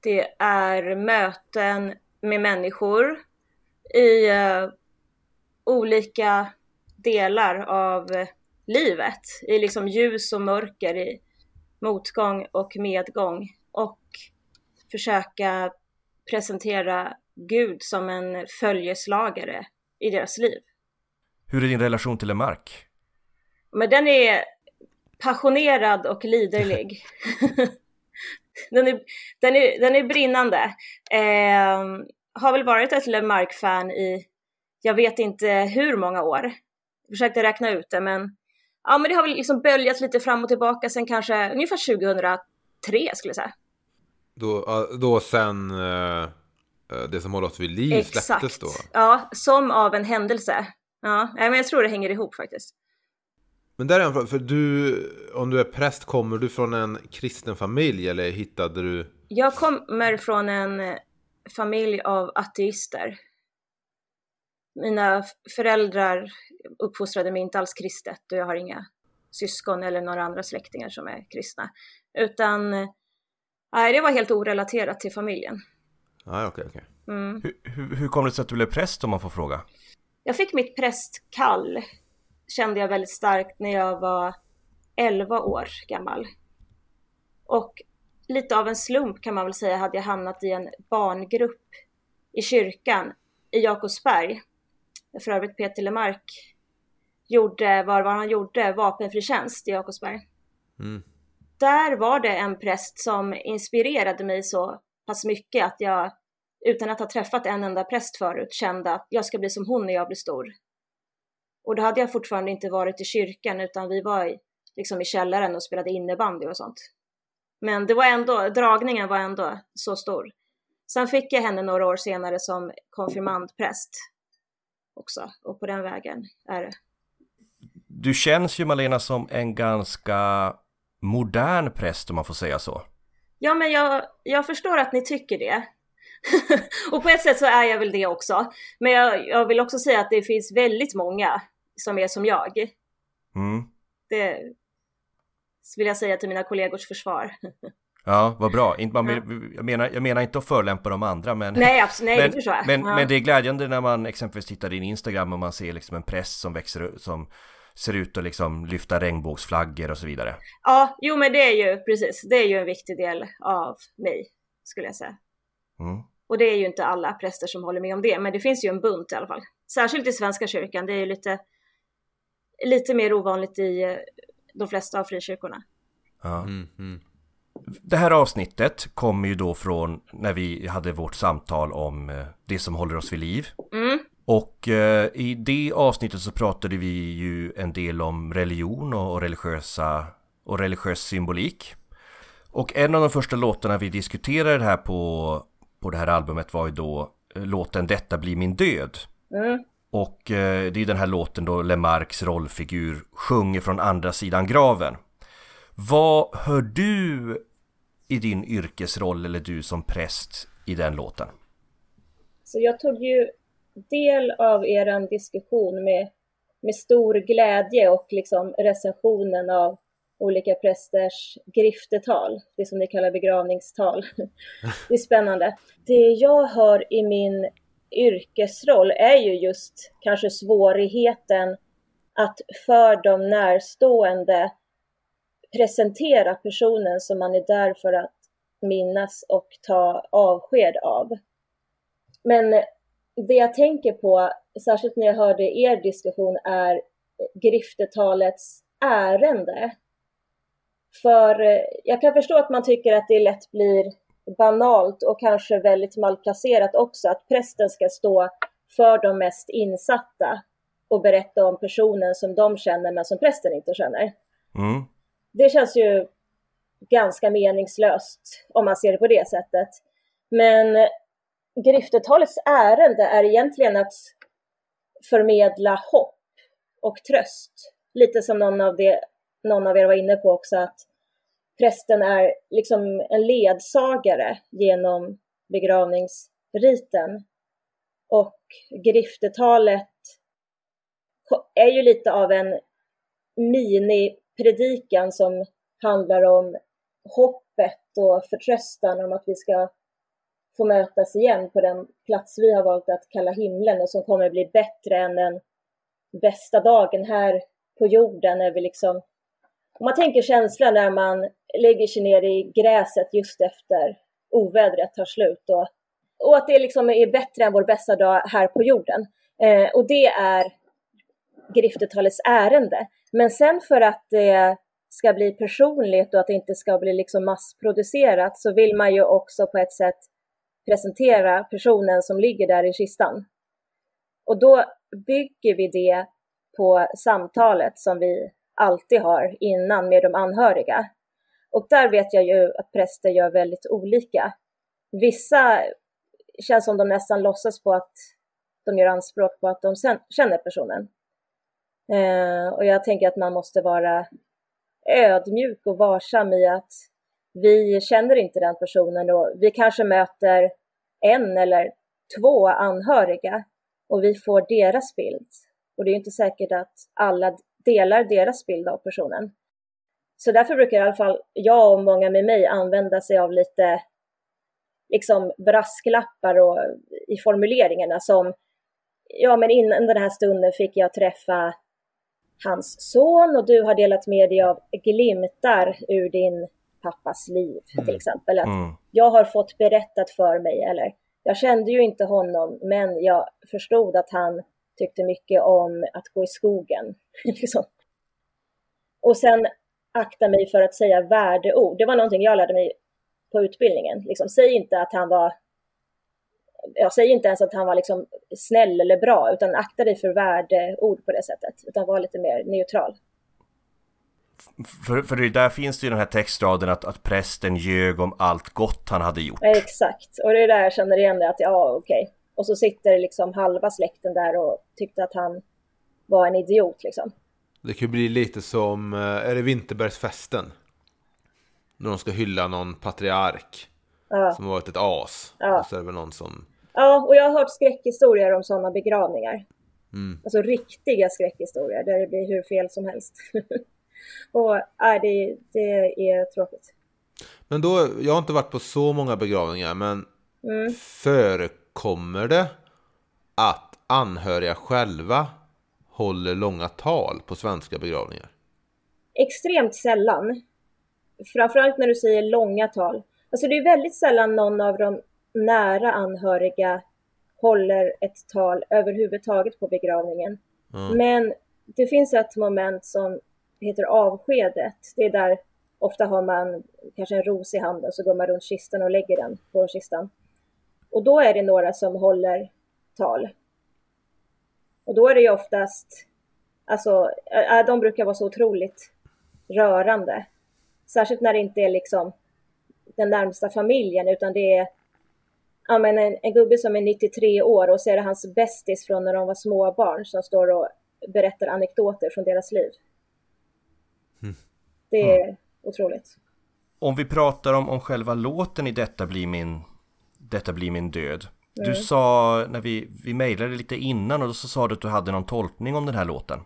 Det är möten med människor i eh, olika delar av eh, livet i liksom ljus och mörker, i motgång och medgång och försöka presentera Gud som en följeslagare i deras liv. Hur är din relation till Lemark? Men den är passionerad och liderlig. <laughs> den, är, den, är, den är brinnande. Eh, har väl varit ett Lemark-fan i jag vet inte hur många år. Jag försökte räkna ut det men ja men det har väl liksom böljat lite fram och tillbaka sen kanske ungefär 2003 skulle jag säga. Då, då sen uh, det som håller oss vid liv Exakt. släpptes då? Ja, som av en händelse. Ja, men jag tror det hänger ihop faktiskt. Men där är en fråga, för du, om du är präst, kommer du från en kristen familj eller hittade du? Jag kommer från en familj av ateister mina föräldrar uppfostrade mig inte alls kristet och jag har inga syskon eller några andra släktingar som är kristna. Utan nej, det var helt orelaterat till familjen. Ah, okay, okay. Mm. Hur, hur, hur kom det sig att du blev präst om man får fråga? Jag fick mitt prästkall, kände jag väldigt starkt när jag var 11 år gammal. Och lite av en slump kan man väl säga hade jag hamnat i en barngrupp i kyrkan i Jakobsberg för övrigt Peter Lemark gjorde, var vad han gjorde, vapenfri tjänst i Jakobsberg. Mm. där var det en präst som inspirerade mig så pass mycket att jag utan att ha träffat en enda präst förut kände att jag ska bli som hon när jag blir stor. Och då hade jag fortfarande inte varit i kyrkan utan vi var i, liksom i källaren och spelade innebandy och sånt. Men det var ändå, dragningen var ändå så stor. Sen fick jag henne några år senare som konfirmandpräst också och på den vägen är det. Du känns ju Malena som en ganska modern präst om man får säga så. Ja, men jag, jag förstår att ni tycker det. <laughs> och på ett sätt så är jag väl det också. Men jag, jag, vill också säga att det finns väldigt många som är som jag. Mm. Det vill jag säga till mina kollegors försvar. <laughs> Ja, vad bra. Jag menar, jag menar inte att förolämpa de andra, men... Nej, absolut, nej, men. Men, ja. men det är glädjande när man exempelvis tittar i din Instagram och man ser liksom en press som växer, som ser ut att liksom lyfta regnbågsflaggor och så vidare. Ja, jo men det är ju precis, det är ju en viktig del av mig, skulle jag säga. Mm. Och det är ju inte alla präster som håller med om det, men det finns ju en bunt i alla fall. Särskilt i Svenska kyrkan, det är ju lite, lite mer ovanligt i eh, de flesta av frikyrkorna. Ja. Mm, mm. Det här avsnittet kommer ju då från när vi hade vårt samtal om eh, det som håller oss vid liv. Mm. Och eh, i det avsnittet så pratade vi ju en del om religion och religiösa och religiös symbolik. Och en av de första låtarna vi diskuterade här på, på det här albumet var ju då eh, låten Detta blir min död. Mm. Och eh, det är den här låten då Lemarks rollfigur sjunger från andra sidan graven. Vad hör du i din yrkesroll eller du som präst i den låten? Så jag tog ju del av er diskussion med, med stor glädje och liksom recensionen av olika prästers griftetal, det som ni kallar begravningstal. <laughs> Det är spännande. Det jag hör i min yrkesroll är ju just kanske svårigheten att för de närstående presentera personen som man är där för att minnas och ta avsked av. Men det jag tänker på, särskilt när jag hörde er diskussion, är griftetalets ärende. För eh, jag kan förstå att man tycker att det lätt blir banalt och kanske väldigt malplacerat också, att prästen ska stå för de mest insatta och berätta om personen som de känner men som prästen inte känner. Mm. Det känns ju ganska meningslöst om man ser det på det sättet. Men griftetalets ärende är egentligen att förmedla hopp och tröst. Lite som någon av, det, någon av er var inne på också, att prästen är liksom en ledsagare genom begravningsriten. Och griftetalet är ju lite av en minipredikan som handlar om hoppet och förtröstan om att vi ska få mötas igen på den plats vi har valt att kalla himlen och som kommer bli bättre än den bästa dagen här på jorden när vi liksom om man tänker känslan när man lägger sig ner i gräset just efter ovädret tar slut och, och att det liksom är bättre än vår bästa dag här på jorden. Eh, och det är griftetalets ärende. Men sen för att det ska bli personligt och att det inte ska bli liksom massproducerat så vill man ju också på ett sätt presentera personen som ligger där i kistan. Och då bygger vi det på samtalet som vi alltid har innan med de anhöriga. Och där vet jag ju att präster gör väldigt olika. Vissa känns som de nästan låtsas på att de gör anspråk på att de känner personen. Eh, och jag tänker att man måste vara ödmjuk och varsam i att vi känner inte den personen och vi kanske möter en eller två anhöriga och vi får deras bild. Och det är inte säkert att alla delar deras bild av personen. Så därför brukar i alla fall jag och många med mig använda sig av lite liksom brasklappar och, i formuleringarna som ja men innan den här stunden fick jag träffa hans son och du har delat med dig av glimtar ur din pappas liv mm. till exempel. Att mm. Jag har fått berättat för mig eller jag kände ju inte honom men jag förstod att han tyckte mycket om att gå i skogen. <laughs> liksom. Och sen akta mig för att säga värdeord. Det var någonting jag lärde mig på utbildningen. Liksom, säg inte att han var jag säger inte ens att han var liksom snäll eller bra, utan akta dig för värdeord på det sättet, utan var lite mer neutral. För, för där finns det ju den här textraden att, att prästen ljög om allt gott han hade gjort. Exakt, och det är där jag känner igen det, att ja, okej. Okay. Och så sitter liksom halva släkten där och tyckte att han var en idiot liksom. Det kan bli lite som, eh, är det Vinterbergsfesten? När de ska hylla någon patriark. Ja. Som varit ett as. Ja. Och så är det väl någon som... Ja, och jag har hört skräckhistorier om sådana begravningar. Mm. Alltså riktiga skräckhistorier där det blir hur fel som helst. <laughs> och äh, det, det är tråkigt. Men då, jag har inte varit på så många begravningar, men mm. förekommer det att anhöriga själva håller långa tal på svenska begravningar? Extremt sällan. Framförallt när du säger långa tal. Alltså det är väldigt sällan någon av de nära anhöriga håller ett tal överhuvudtaget på begravningen. Mm. Men det finns ett moment som heter avskedet. Det är där ofta har man kanske en ros i handen så går man runt kistan och lägger den på kistan. Och då är det några som håller tal. Och då är det ju oftast, alltså eh, eh, de brukar vara så otroligt rörande. Särskilt när det inte är liksom den närmsta familjen utan det är ja, men en, en gubbe som är 93 år och så är det hans bästis från när de var småbarn som står och berättar anekdoter från deras liv. Det är mm. otroligt. Om vi pratar om, om själva låten i Detta blir min, detta blir min död. Mm. Du sa, när vi, vi mejlade lite innan och då så sa du att du hade någon tolkning om den här låten.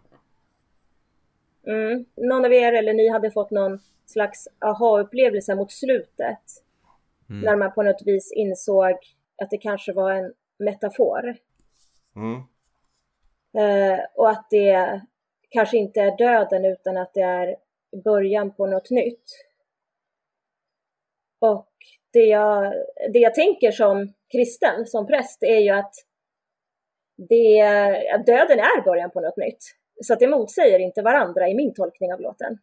Mm. Någon av er eller ni hade fått någon slags aha-upplevelse mot slutet. Mm. När man på något vis insåg att det kanske var en metafor. Mm. Eh, och att det kanske inte är döden utan att det är början på något nytt. Och det jag, det jag tänker som kristen, som präst, är ju att, det, att döden är början på något nytt. Så det motsäger inte varandra i min tolkning av låten.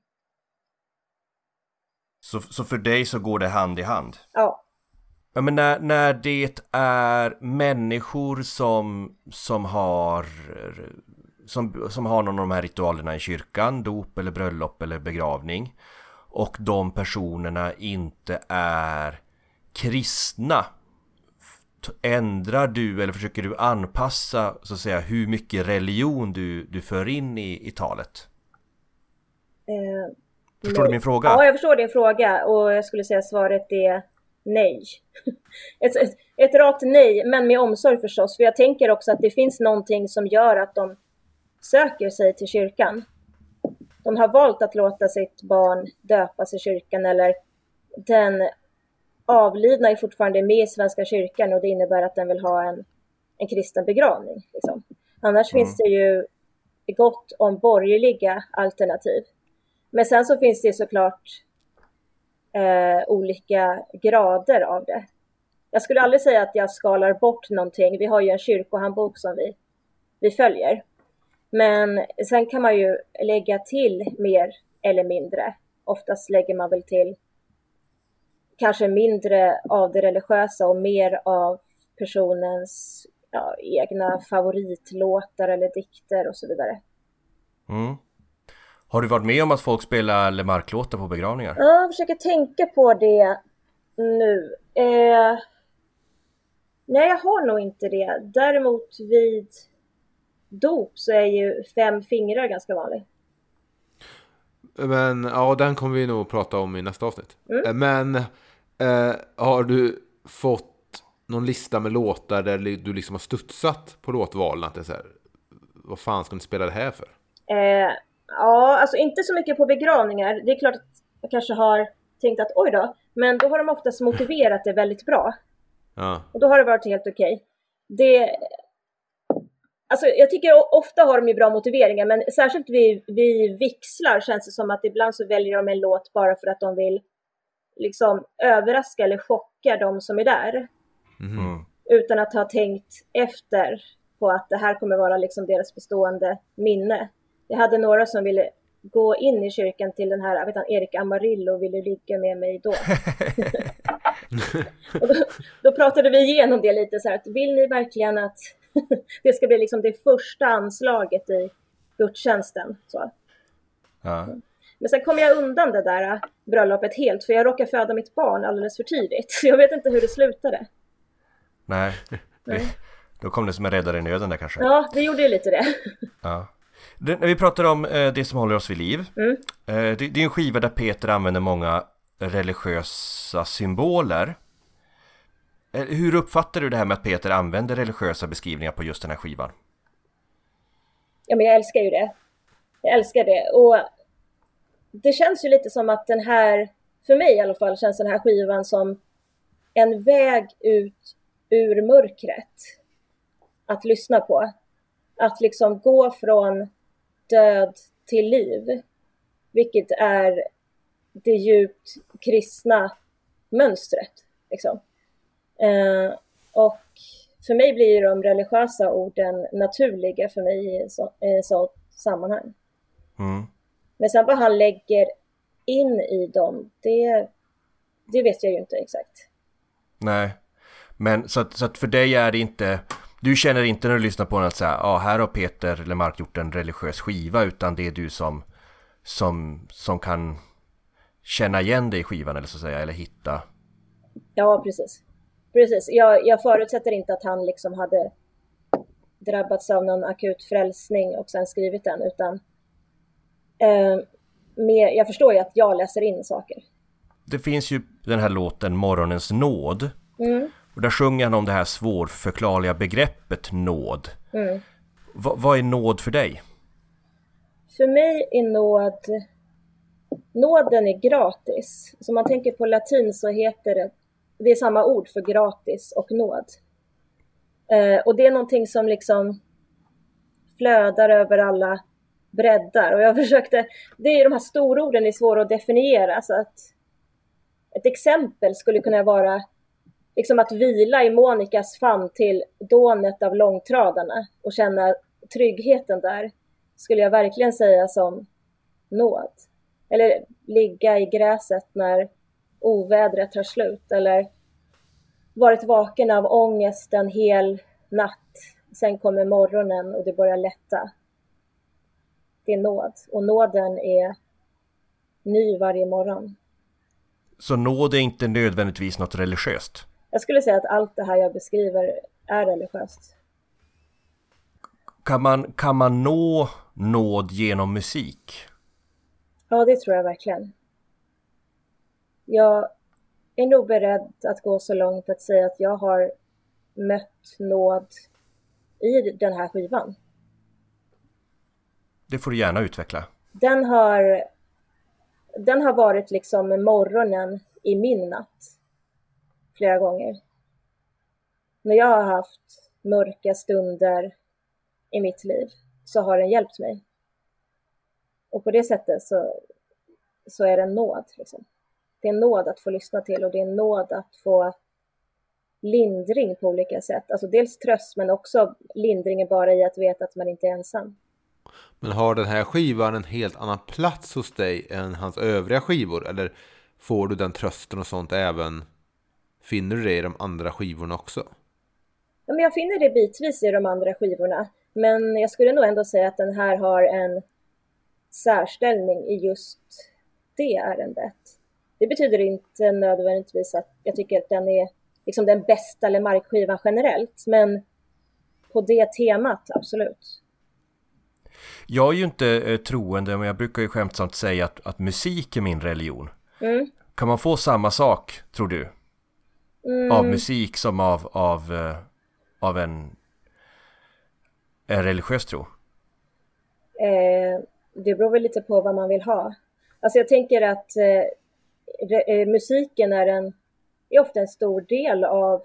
Så, så för dig så går det hand i hand? Ja. Ja men när, när det är människor som, som har som, som har någon av de här ritualerna i kyrkan, dop eller bröllop eller begravning och de personerna inte är kristna Ändrar du eller försöker du anpassa så att säga hur mycket religion du, du för in i, i talet? Eh, förstår nej. du min fråga? Ja, jag förstår din fråga och jag skulle säga svaret är nej. <laughs> ett, ett, ett rakt nej, men med omsorg förstås. För jag tänker också att det finns någonting som gör att de söker sig till kyrkan. De har valt att låta sitt barn döpas i kyrkan eller den avlidna är fortfarande med i Svenska kyrkan och det innebär att den vill ha en, en kristen begravning. Liksom. Annars mm. finns det ju gott om borgerliga alternativ. Men sen så finns det såklart eh, olika grader av det. Jag skulle aldrig säga att jag skalar bort någonting. Vi har ju en kyrkohandbok som vi, vi följer. Men sen kan man ju lägga till mer eller mindre. Oftast lägger man väl till kanske mindre av det religiösa och mer av personens ja, egna favoritlåtar eller dikter och så vidare. Mm. Har du varit med om att folk spelar Lemark-låtar på begravningar? Ja, jag försöker tänka på det nu. Eh, nej, jag har nog inte det. Däremot vid dop så är ju fem fingrar ganska vanligt. Men ja, den kommer vi nog prata om i nästa avsnitt. Mm. Men eh, har du fått någon lista med låtar där du liksom har studsat på låtvalen? Att det är så här, vad fan ska ni spela det här för? Eh, ja, alltså inte så mycket på begravningar. Det är klart att jag kanske har tänkt att oj då, men då har de oftast motiverat det väldigt bra. Ja. Och då har det varit helt okej. Okay. Det, Alltså, jag tycker ofta har de ju bra motiveringar, men särskilt vid, vid vixlar känns det som att ibland så väljer de en låt bara för att de vill liksom överraska eller chocka de som är där. Mm. Utan att ha tänkt efter på att det här kommer vara liksom deras bestående minne. Jag hade några som ville gå in i kyrkan till den här, vet han, Erik Amarillo, vill du ligga med mig då? <laughs> <laughs> och då, då pratade vi igenom det lite så här, att vill ni verkligen att <laughs> det ska bli liksom det första anslaget i gudstjänsten? Så. Ja. Men sen kom jag undan det där äh, bröllopet helt, för jag råkade föda mitt barn alldeles för tidigt. <laughs> Så jag vet inte hur det slutade. Nej, <laughs> det, då kom det som en räddare i nöden där kanske. Ja, det gjorde ju lite det. Ja. Det, när vi pratar om eh, det som håller oss vid liv. Mm. Eh, det, det är en skiva där Peter använder många religiösa symboler. Eh, hur uppfattar du det här med att Peter använder religiösa beskrivningar på just den här skivan? Ja, men jag älskar ju det. Jag älskar det. Och det känns ju lite som att den här, för mig i alla fall, känns den här skivan som en väg ut ur mörkret att lyssna på. Att liksom gå från död till liv, vilket är det djupt kristna mönstret. Liksom. Eh, och för mig blir de religiösa orden naturliga för mig i så, i så sammanhang. Mm. Men sen vad han lägger in i dem, det, det vet jag ju inte exakt. Nej, men så att, så att för dig är det inte du känner inte när du lyssnar på den att säga, ah, här har Peter Lemark gjort en religiös skiva utan det är du som, som, som kan känna igen dig i skivan eller så att säga, eller hitta. Ja, precis. Precis. Jag, jag förutsätter inte att han liksom hade drabbats av någon akut frälsning och sen skrivit den, utan eh, med, jag förstår ju att jag läser in saker. Det finns ju den här låten Morgonens nåd. Mm. Och där sjunger han om det här svårförklarliga begreppet nåd. Mm. Va, vad är nåd för dig? För mig är nåd, nåden är gratis. Så om man tänker på latin så heter det, det är samma ord för gratis och nåd. Eh, och det är någonting som liksom flödar över alla breddar. Och jag <laughs> försökte, det är de här stororden det är svåra att definiera. Så att ett exempel skulle kunna vara liksom att vila i Monikas famn till dånet av långtradarna och känna tryggheten där, skulle jag verkligen säga som nåd. Eller ligga i gräset när ovädret tar slut, eller varit vaken av ångest en hel natt. Sen kommer morgonen och det börjar lätta. Det är nåd, och nåden är ny varje morgon. Så nåd är inte nödvändigtvis något religiöst? Jag skulle säga att allt det här jag beskriver är religiöst. Kan man, kan man nå nåd genom musik? Ja, det tror jag verkligen. Jag är nog beredd att gå så långt att säga att jag har mött nåd i den här skivan. Det får du gärna utveckla. Den har, den har varit liksom morgonen i min natt flera gånger. När jag har haft mörka stunder i mitt liv så har den hjälpt mig. Och på det sättet så, så är det en nåd. Liksom. Det är en nåd att få lyssna till och det är en nåd att få lindring på olika sätt. Alltså dels tröst men också lindring bara i att veta att man inte är ensam. Men har den här skivan en helt annan plats hos dig än hans övriga skivor? Eller får du den trösten och sånt även Finner du det i de andra skivorna också? Ja, men jag finner det bitvis i de andra skivorna. Men jag skulle nog ändå säga att den här har en särställning i just det ärendet. Det betyder inte nödvändigtvis att jag tycker att den är liksom den bästa Lemark-skivan generellt, men på det temat, absolut. Jag är ju inte eh, troende, men jag brukar ju skämtsamt säga att, att musik är min religion. Mm. Kan man få samma sak, tror du? Mm. Av musik som av, av, eh, av en, en religiös tro? Eh, det beror väl lite på vad man vill ha. Alltså jag tänker att eh, musiken är, en, är ofta en stor del av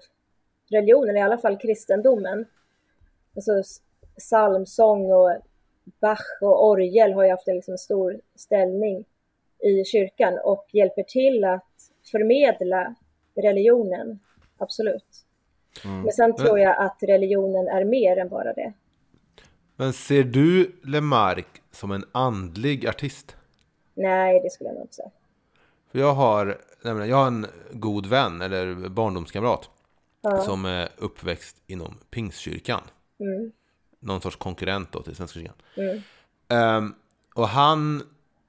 religionen, i alla fall kristendomen. Alltså psalmsång och Bach och orgel har ju haft en liksom stor ställning i kyrkan och hjälper till att förmedla religionen, absolut. Mm. Men sen tror jag att religionen är mer än bara det. Men ser du Lemark som en andlig artist? Nej, det skulle jag nog inte säga. För jag har, nämligen, jag har en god vän, eller barndomskamrat, som är uppväxt inom Pingstkyrkan. Mm. Någon sorts konkurrent då till Svenska kyrkan. Mm. Ehm, och han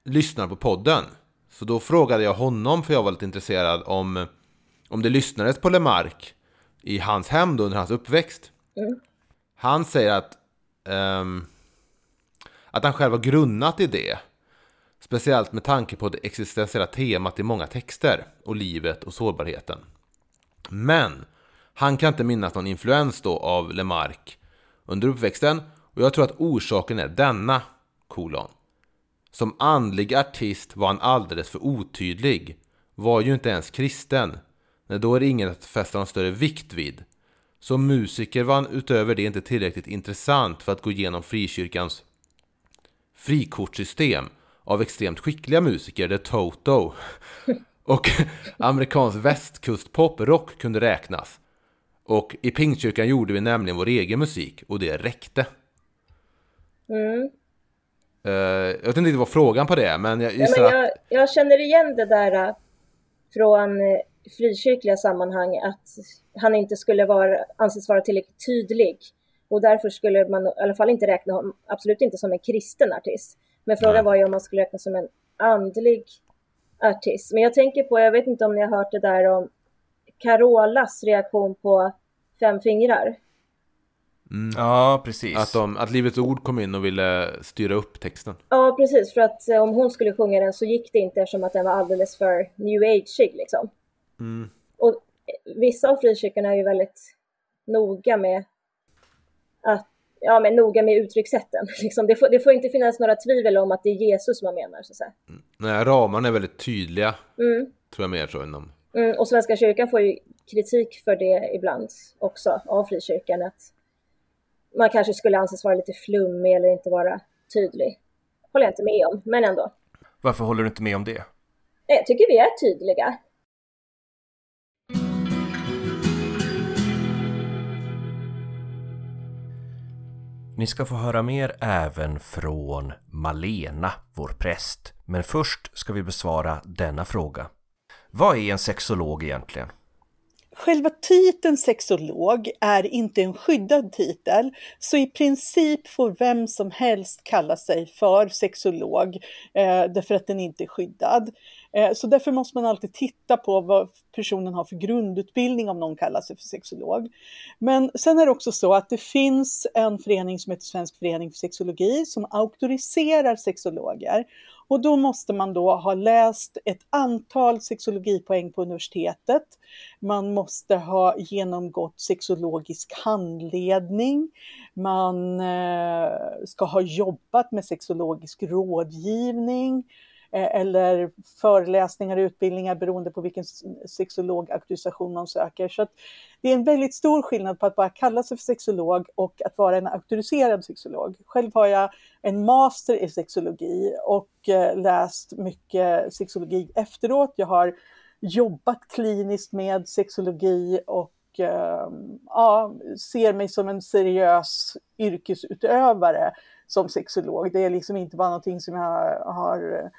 lyssnar på podden. Så då frågade jag honom, för jag var lite intresserad, om, om det lyssnades på Lemark i hans hem då under hans uppväxt. Mm. Han säger att, ehm, att han själv har grunnat i det. Speciellt med tanke på det existentiella temat i många texter och livet och sårbarheten. Men han kan inte minnas någon influens då av Lemark under uppväxten och jag tror att orsaken är denna, kolon. Som andlig artist var han alldeles för otydlig. Var ju inte ens kristen. Nej, då är det ingen att fästa någon större vikt vid. Som musiker var han utöver det inte tillräckligt intressant för att gå igenom frikyrkans frikortssystem av extremt skickliga musiker där Toto <laughs> och amerikansk västkustpop rock kunde räknas. Och i Pingstkyrkan gjorde vi nämligen vår egen musik och det räckte. Mm. Eh, jag vet inte vad frågan på det men jag Ja, gissar men att... jag, jag känner igen det där äh, från äh, frikyrkliga sammanhang att han inte skulle vara, anses vara tillräckligt tydlig. Och därför skulle man i alla fall inte räkna honom, absolut inte som en kristen artist. Men frågan Nej. var ju om man skulle räkna som en andlig artist. Men jag tänker på, jag vet inte om ni har hört det där om Carolas reaktion på Fem fingrar. Ja, precis. Att, de, att Livets Ord kom in och ville styra upp texten. Ja, precis. För att eh, om hon skulle sjunga den så gick det inte eftersom att den var alldeles för new age liksom. Mm. Och vissa av frikyrkorna är ju väldigt noga med att Ja, men noga med uttryckssätten. <laughs> Liksom, det, får, det får inte finnas några tvivel om att det är Jesus man menar. Så att säga. Nej, ramarna är väldigt tydliga, Mm, tror jag mer så inom... mm, och Svenska kyrkan får ju kritik för det ibland också av frikyrkan. Att man kanske skulle anses vara lite flummig eller inte vara tydlig. Håller jag inte med om, men ändå. Varför håller du inte med om det? Jag tycker vi är tydliga. Ni ska få höra mer även från Malena, vår präst. Men först ska vi besvara denna fråga. Vad är en sexolog egentligen? Själva titeln sexolog är inte en skyddad titel, så i princip får vem som helst kalla sig för sexolog, eh, därför att den inte är skyddad. Eh, så därför måste man alltid titta på vad personen har för grundutbildning om någon kallar sig för sexolog. Men sen är det också så att det finns en förening som heter Svensk förening för sexologi som auktoriserar sexologer. Och då måste man då ha läst ett antal sexologipoäng på universitetet. Man måste ha genomgått sexologisk handledning. Man eh, ska ha jobbat med sexologisk rådgivning Eh, eller föreläsningar och utbildningar beroende på vilken sexologauktorisation man söker. Så att det är en väldigt stor skillnad på att bara kalla sig för sexolog och att vara en auktoriserad sexolog. Själv har jag en master i sexologi och eh, läst mycket sexologi efteråt. Jag har jobbat kliniskt med sexologi och ehm, ja, ser mig som en seriös yrkesutövare som sexolog. Det är liksom inte bara någonting som jag har eh,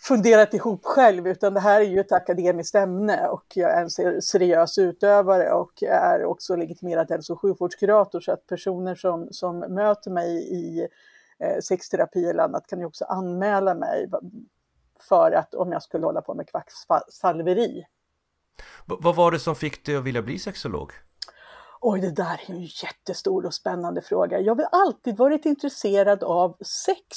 funderat ihop själv, utan det här är ju ett akademiskt ämne och jag är en seriös utövare och är också legitimerad hälso och sjukvårdskurator så att personer som, som möter mig i eh, sexterapi eller annat kan ju också anmäla mig för att om jag skulle hålla på med kvacksalveri. Vad var det som fick dig att vilja bli sexolog? Oj, det där är en jättestor och spännande fråga. Jag har alltid varit intresserad av sex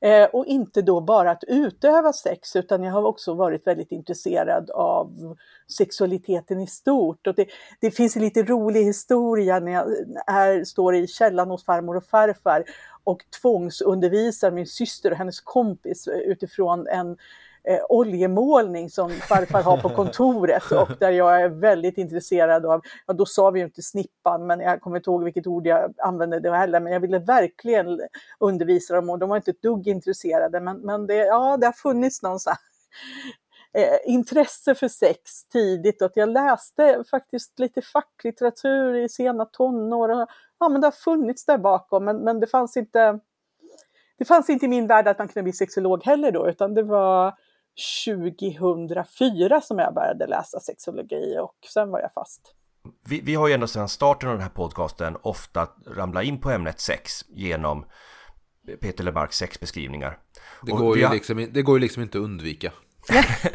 eh, och inte då bara att utöva sex, utan jag har också varit väldigt intresserad av sexualiteten i stort. Och det, det finns en lite rolig historia när jag är, står i källan hos farmor och farfar och tvångsundervisar min syster och hennes kompis eh, utifrån en eh, oljemålning som farfar har på kontoret och där jag är väldigt intresserad av, ja då sa vi ju inte snippan, men jag kommer inte ihåg vilket ord jag använde det heller, men jag ville verkligen undervisa dem och de var inte ett dugg intresserade, men, men det, ja, det har funnits någon sån här Eh, intresse för sex tidigt och att jag läste faktiskt lite facklitteratur i sena tonår och ja men det har funnits där bakom men, men det fanns inte det fanns inte i min värld att man kunde bli sexolog heller då utan det var 2004 som jag började läsa sexologi och sen var jag fast. Vi, vi har ju ända sedan starten av den här podcasten ofta ramlat in på ämnet sex genom Peter Lemarks sexbeskrivningar. Det går, ju har- liksom, det går ju liksom inte att undvika. <laughs>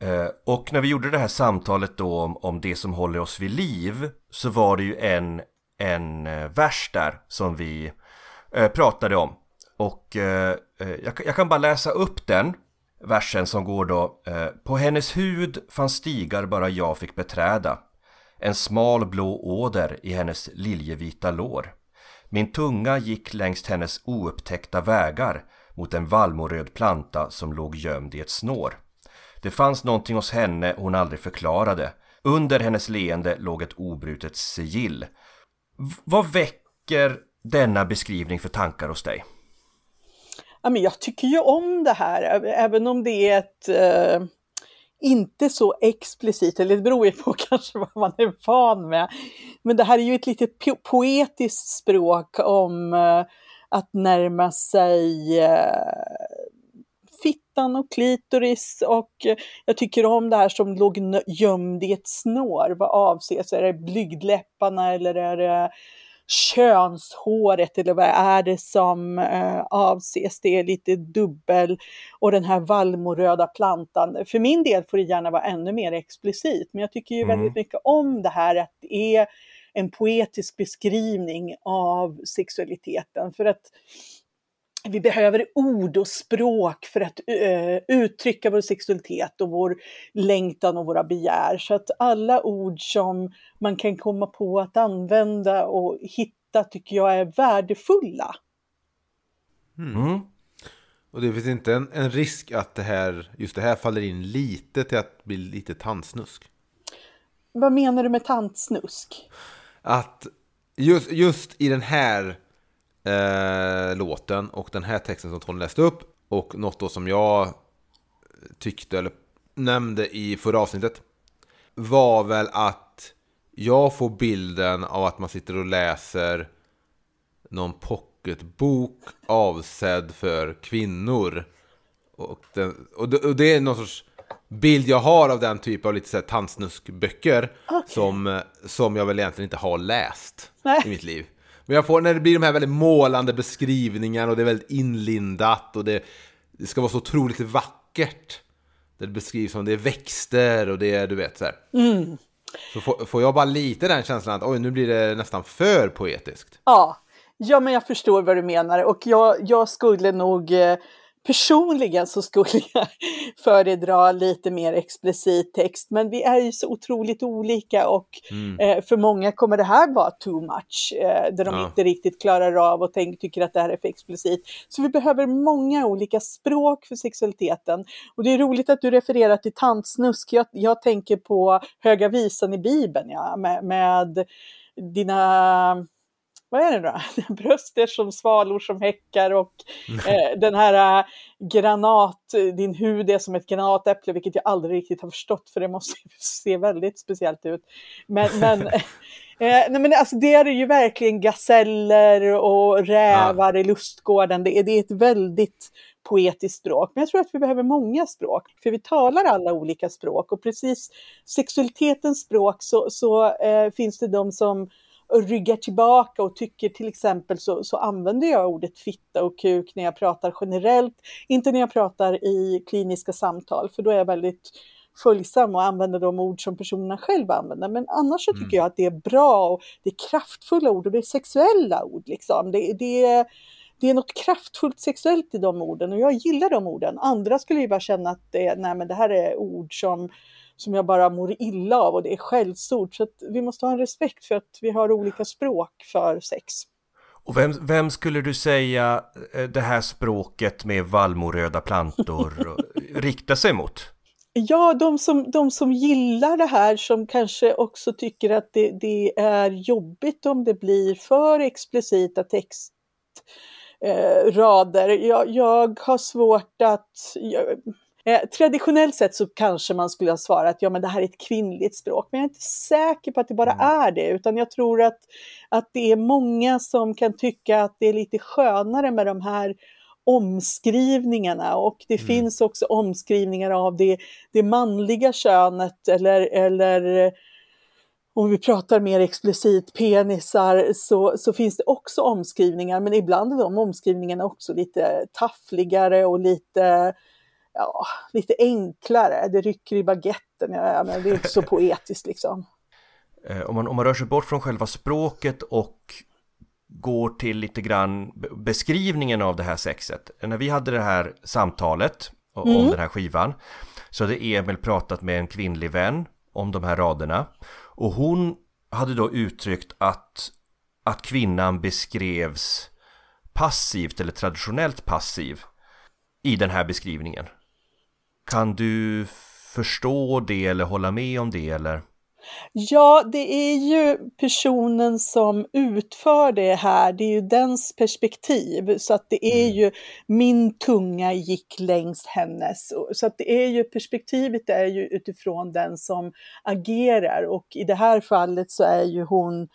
Eh, Och när vi gjorde det här samtalet då om, om det som håller oss vid liv så var det ju en, en eh, vers där som vi eh, pratade om. Och jag kan bara läsa upp den versen som går då eh, På hennes hud fanns stigar bara jag fick beträda En smal blå åder i hennes liljevita lår Min tunga gick längs hennes oupptäckta vägar mot en vallmoröd planta som låg gömd i ett snår det fanns någonting hos henne hon aldrig förklarade. Under hennes leende låg ett obrutet sigill. V- vad väcker denna beskrivning för tankar hos dig? Ja, men jag tycker ju om det här, även om det är ett eh, inte så explicit, eller det beror ju på <laughs> kanske vad man är van med. Men det här är ju ett lite po- poetiskt språk om eh, att närma sig eh, fittan och klitoris och eh, jag tycker om det här som låg gömd i ett snår. Vad avses? Är det blygdläpparna eller är det könshåret eller vad är det som eh, avses? Det är lite dubbel och den här vallmoröda plantan. För min del får det gärna vara ännu mer explicit, men jag tycker ju Mm. väldigt mycket om det här att det är en poetisk beskrivning av sexualiteten. För att vi behöver ord och språk för att eh, uttrycka vår sexualitet och vår längtan och våra begär. Så att alla ord som man kan komma på att använda och hitta tycker jag är värdefulla. Mm. Och det finns inte en, en risk att det här, just det här faller in lite till att bli lite tandsnusk. Vad menar du med tantsnusk? Att just, just i den här eh, låten och den här texten som Tony läste upp och något då som jag tyckte eller nämnde i förra avsnittet var väl att jag får bilden av att man sitter och läser någon pocketbok avsedd för kvinnor. Och, den, och, det, och det är någon sorts bild jag har av den typ av lite så här tandsnuskböcker som, eh, som jag väl egentligen inte har läst Nej. i mitt liv. Men jag får när det blir de här väldigt målande beskrivningarna och det är väldigt inlindat och det, det ska vara så otroligt vackert. Det beskrivs som det är växter och det är, du vet så här. Så får, får jag bara lite den känslan att oj, nu blir det nästan för poetiskt. Ja, ja men jag förstår vad du menar och jag, jag skulle nog eh, personligen så skulle <laughs> jag föredra lite mer explicit text men vi är ju så otroligt olika och eh, för många kommer det här vara too much eh, där de Ja. inte riktigt klarar av och tänk, tycker att det här är för explicit. Så vi behöver många olika språk för sexualiteten och det är roligt att du refererar till tantsnusk. Jag, jag tänker på Höga visan i Bibeln ja, med, med dina vad är det då? <laughs> Bröst är som svalor som häckar och eh, den här eh, granat, din hud är som ett granatäpple, vilket jag aldrig riktigt har förstått för det måste <laughs> se väldigt speciellt ut. Men, men, <laughs> eh, nej, men alltså, det är ju verkligen gaseller och rävar i lustgården. Det är, det är ett väldigt poetiskt språk. Men jag tror att vi behöver många språk, för vi talar alla olika språk och precis sexualitetens språk så, så eh, finns det de som ryggar tillbaka och tycker till exempel så, så använder jag ordet fitta och kuk när jag pratar generellt, inte när jag pratar i kliniska samtal, för då är jag väldigt följsam och använder de ord som personerna själva använder. Men annars så tycker jag att det är bra och det är kraftfulla ord och det är sexuella ord. Liksom. Det, det, är, det är något kraftfullt sexuellt i de orden och jag gillar de orden. Andra skulle ju bara känna att det, nej, men det här är ord som som jag bara mår illa av och det är skällsord. Så vi måste ha en respekt för att vi har olika språk för sex. Och vem, vem skulle du säga eh, det här språket med vallmoröda plantor <laughs> riktar sig mot? Ja, de som, de som gillar det här som kanske också tycker att det, det är jobbigt om det blir för explicita text eh. Jag, jag har svårt att... Jag, Eh, traditionellt sett så kanske man skulle ha svarat ja men det här är ett kvinnligt språk, men jag är inte säker på att det bara är det, utan jag tror att, att det är många som kan tycka att det är lite skönare med de här omskrivningarna och det finns också omskrivningar av det, det manliga könet eller, eller om vi pratar mer explicit penisar så, så finns det också omskrivningar men ibland är de omskrivningarna också lite taffligare och lite, ja, lite enklare. Det rycker i baguetten, ja, men det är inte så poetiskt liksom. Eh, Om man, om man rör sig bort från själva språket och går till lite grann be- beskrivningen av det här sexet. När vi hade det här samtalet om den här skivan så hade Emil pratat med en kvinnlig vän om de här raderna och hon hade då uttryckt att, att kvinnan beskrevs passivt eller traditionellt passiv i den här beskrivningen. Kan du förstå det eller hålla med om det eller? Ja, det är ju personen som utför det här, det är ju dens perspektiv. Så att det är ju min tunga gick längs hennes. Så att det är ju perspektivet är ju utifrån den som agerar och i det här fallet så är ju hon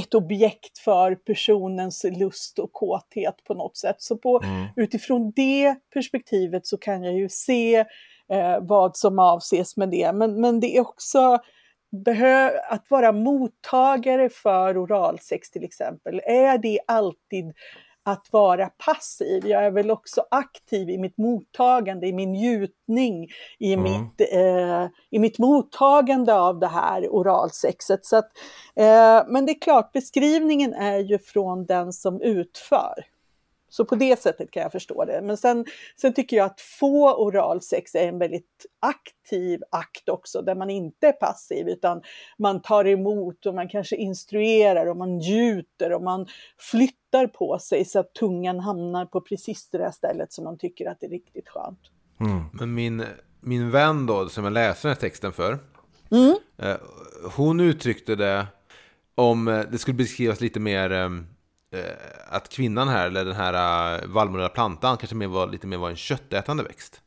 ett objekt för personens lust och kåthet på något sätt. Så på, utifrån det perspektivet så kan jag ju se eh, vad som avses med det. Men, men det är också behö- att vara mottagare för oralsex till exempel. Är det alltid att vara passiv? Jag är väl också aktiv i mitt mottagande, i min njutning, i, mitt, eh, i mitt mottagande av det här oralsexet. Så att, eh, men det är klart, beskrivningen är ju från den som utför. Så på det sättet kan jag förstå det. Men sen, sen tycker jag att få oralsex är en väldigt aktiv akt också, där man inte är passiv, utan man tar emot och man kanske instruerar och man gjuter och man flyttar på sig så att tungan hamnar på precis det där stället som man tycker att det är riktigt skönt. Men min, min vän då, som jag läser den här texten för, Mm. eh, hon uttryckte det om eh, det skulle beskrivas lite mer eh, eh, att kvinnan här, eller den här uh, vallmorella plantan, kanske mer var, lite mer var en köttätande växt.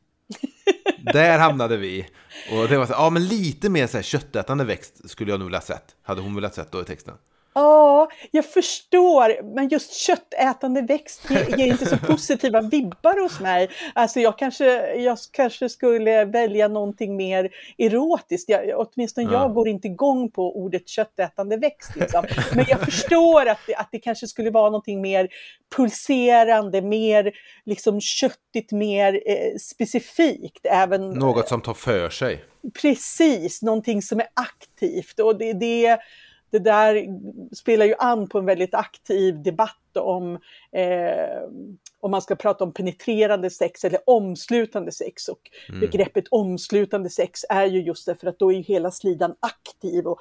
<laughs> Där hamnade vi. Och det var så ja men lite mer så här köttätande växt skulle jag nog vilja sett. Hade hon velat sett då i texten. Ja, jag förstår, men just köttätande växt ger inte så <laughs> positiva vibbar hos mig. Alltså jag kanske, jag kanske skulle välja någonting mer erotiskt. Jag, åtminstone jag går inte igång på ordet köttätande växt. Liksom. Men jag förstår att det, att det kanske skulle vara någonting mer pulserande, mer liksom köttigt, mer eh, specifikt. Även, Något som tar för sig. Precis, någonting som är aktivt. Och det, det, det där spelar ju an på en väldigt aktiv debatt om eh, om man ska prata om penetrerande sex eller omslutande sex. Och begreppet omslutande sex är ju just det för att då är ju hela slidan aktiv och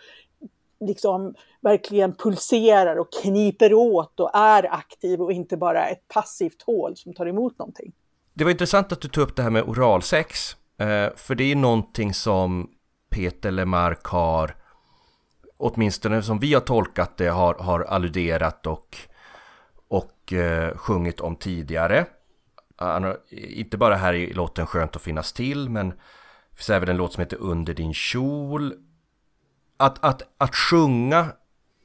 liksom verkligen pulserar och kniper åt och är aktiv och inte bara ett passivt hål som tar emot någonting. Det var intressant att du tog upp det här med oralsex. Eh, för det är någonting som Peter Lemark har, åtminstone som vi har tolkat det, har, har alluderat och, och eh, sjungit om tidigare. Har, inte bara här i låten Skönt att finnas till, men det finns även en låt som heter Under din kjol. Att, att, att sjunga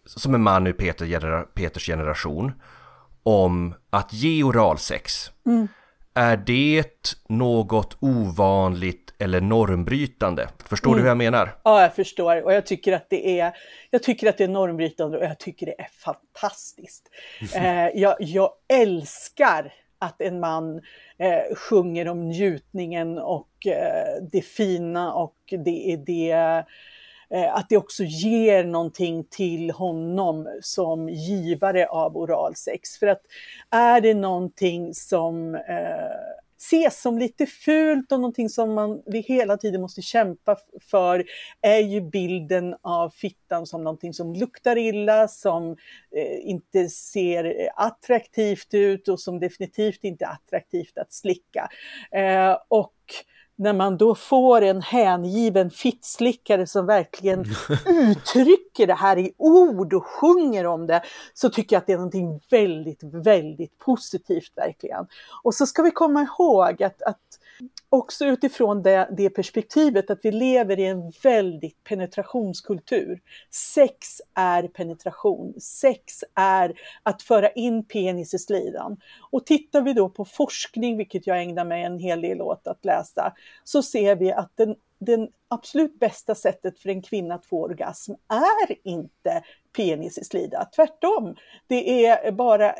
som en man ur Peter, genera- Peters generation om att ge oralsex. Är det något ovanligt eller normbrytande? Förstår du hur jag menar? Ja, jag förstår. Och jag tycker att det är, jag tycker att det är normbrytande och jag tycker det är fantastiskt. <laughs> Eh, jag, jag älskar att en man eh, sjunger om njutningen och eh, det fina och det är det eh, att det också ger någonting till honom som givare av oralsex. För att är det någonting som eh, ses som lite fult och någonting som man, vi hela tiden måste kämpa för är ju bilden av fittan som någonting som luktar illa, som eh, inte ser eh, attraktivt ut och som definitivt inte är attraktivt att slicka. Eh, och när man då får en hängiven fittslickare som verkligen <laughs> uttrycker det här i ord och sjunger om det, så tycker jag att det är någonting väldigt, väldigt positivt verkligen. Och så ska vi komma ihåg att, att också utifrån det, det perspektivet att vi lever i en väldigt penetrationskultur. Sex är penetration, sex är att föra in penis i slidan. Och tittar vi då på forskning, vilket jag ägnar mig en hel del åt att läsa, så ser vi att den den absolut bästa sättet för en kvinna att få orgasm är inte penis i slida. Tvärtom, det är bara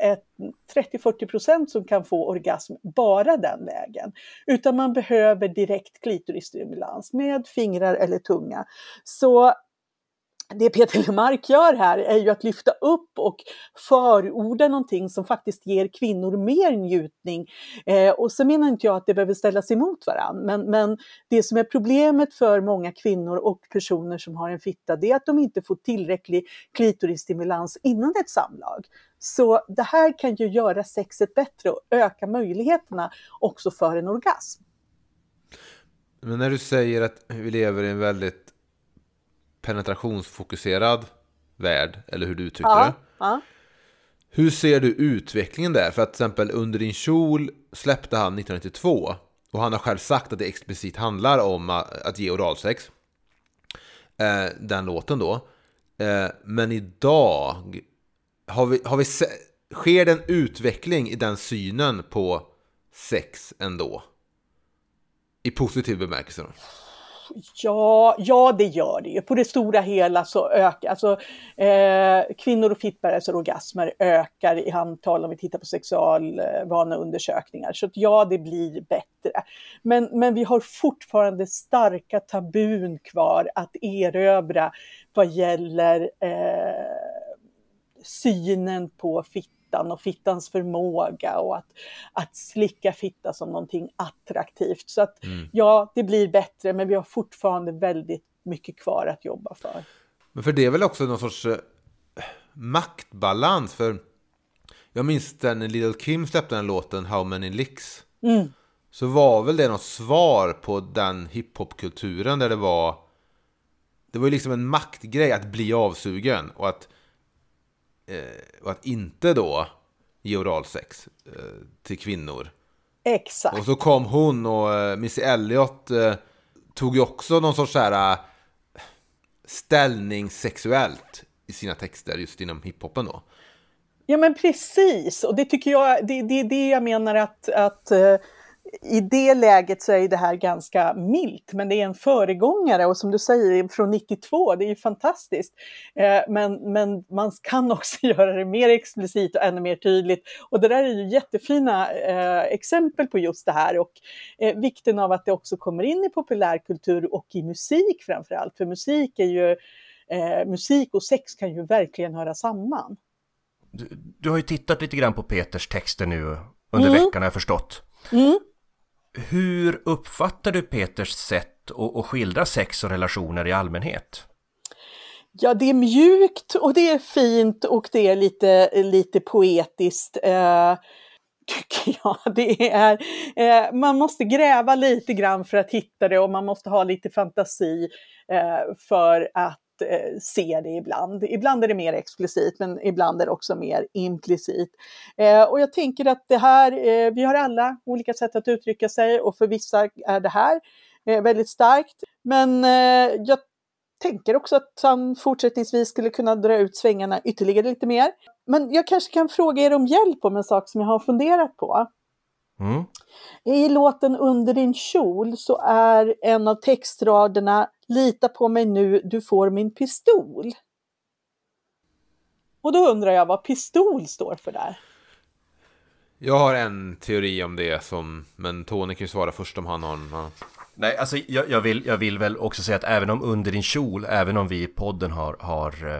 30-40 procent som kan få orgasm bara den vägen. Utan man behöver direkt klitorisstimulans med fingrar eller tunga. Så det Peter Lemark gör här är ju att lyfta upp och förorda någonting som faktiskt ger kvinnor mer njutning. Eh, och så menar inte jag att det behöver ställas emot varandra, men, men det som är problemet för många kvinnor och personer som har en fitta, det är att de inte får tillräcklig klitorisstimulans innan ett samlag. Så det här kan ju göra sexet bättre och öka möjligheterna också för en orgasm. Men när du säger att vi lever i en väldigt penetrationsfokuserad värld, eller hur du uttryckte Ja, det. ja. Hur ser du utvecklingen där? För att till exempel Under din kjol släppte han 1992 och han har själv sagt att det explicit handlar om att ge oralsex. Eh, den låten då. Eh, men idag har vi, har vi se, sker det en utveckling i den synen på sex ändå? I positiv bemärkelse då? Ja, ja, det gör det ju. På det stora hela så ökar, alltså eh, kvinnor och fittbärares orgasmer ökar i antal om vi tittar på sexualvaneundersökningar. Så att ja, det blir bättre. Men, men vi har fortfarande starka tabun kvar att erövra vad gäller eh, synen på fittan och fittans förmåga och att, att slicka fitta som någonting attraktivt. Så att ja, det blir bättre, men vi har fortfarande väldigt mycket kvar att jobba för. Men för det är väl också någon sorts eh, maktbalans. För jag minns när Little Kim släppte den låten How many licks. Så var väl det något svar på den hiphopkulturen där det var Det var ju liksom en maktgrej att bli avsugen och att och att inte då ge oralsex eh, till kvinnor. Exakt. Och så kom hon och eh, Missy Elliott eh, tog ju också någon sorts så här eh, ställning sexuellt i sina texter just inom hiphopen då. Ja men precis, och det tycker jag, det är det, det jag menar att, att eh, i det läget så är det här ganska milt, men det är en föregångare och som du säger från 92, det är ju fantastiskt. Eh, men, men man kan också <laughs> göra det mer explicit och ännu mer tydligt. Och det där är ju jättefina eh, exempel på just det här och eh, vikten av att det också kommer in i populärkultur och i musik framför allt. För musik är ju, musik och sex kan ju verkligen höra samman. Du, du har ju tittat lite grann på Peters texter nu under Mm. veckan har jag förstått. Mm. Hur uppfattar du Peters sätt att, skildra sex och relationer i allmänhet? Ja, det är mjukt och det är fint och det är lite, lite poetiskt. Eh, <laughs> tycker jag. Det är, eh, man måste gräva lite grann för att hitta det och man måste ha lite fantasi eh, för att eh, se det ibland. Ibland är det mer explicit men ibland är det också mer implicit. Eh, och jag tänker att det här, eh, vi har alla olika sätt att uttrycka sig och för vissa är det här väldigt starkt. Men jag tänker också att han fortsättningsvis skulle kunna dra ut svängarna ytterligare lite mer. Men jag kanske kan fråga er om hjälp om en sak som jag har funderat på. Mm. I låten Under din kjol så är en av textraderna Lita på mig nu, du får min pistol. Och då undrar jag vad pistol står för där. Jag har en teori om det som, men Tony kan ju svara först om han har en. ja. Nej, alltså jag, jag, vill, jag vill väl också säga att även om under din kjol, även om vi i podden har, har eh,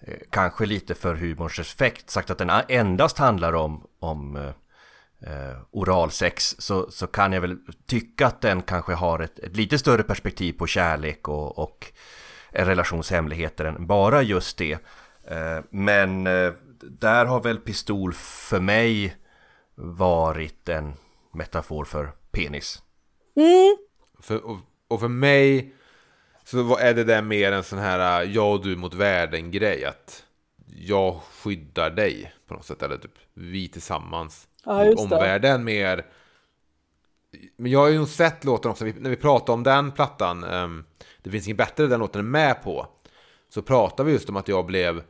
eh, kanske lite för humorns effekt sagt att den endast handlar om, om eh, eh, oralsex så, så kan jag väl tycka att den kanske har ett, ett lite större perspektiv på kärlek och, och en relations hemligheter än bara just det. Eh, men eh, där har väl pistol för mig varit en metafor för penis. Mm, För, och, och för mig så var- är det där mer en sån här äh, jag och du mot världen grej. Att jag skyddar dig på något sätt. Eller typ vi tillsammans Ja, mot det. omvärlden mer. men jag har ju sett låten också, när vi pratar om den plattan, um, det finns inget bättre den låten är med på. Så pratar vi just om att jag blev,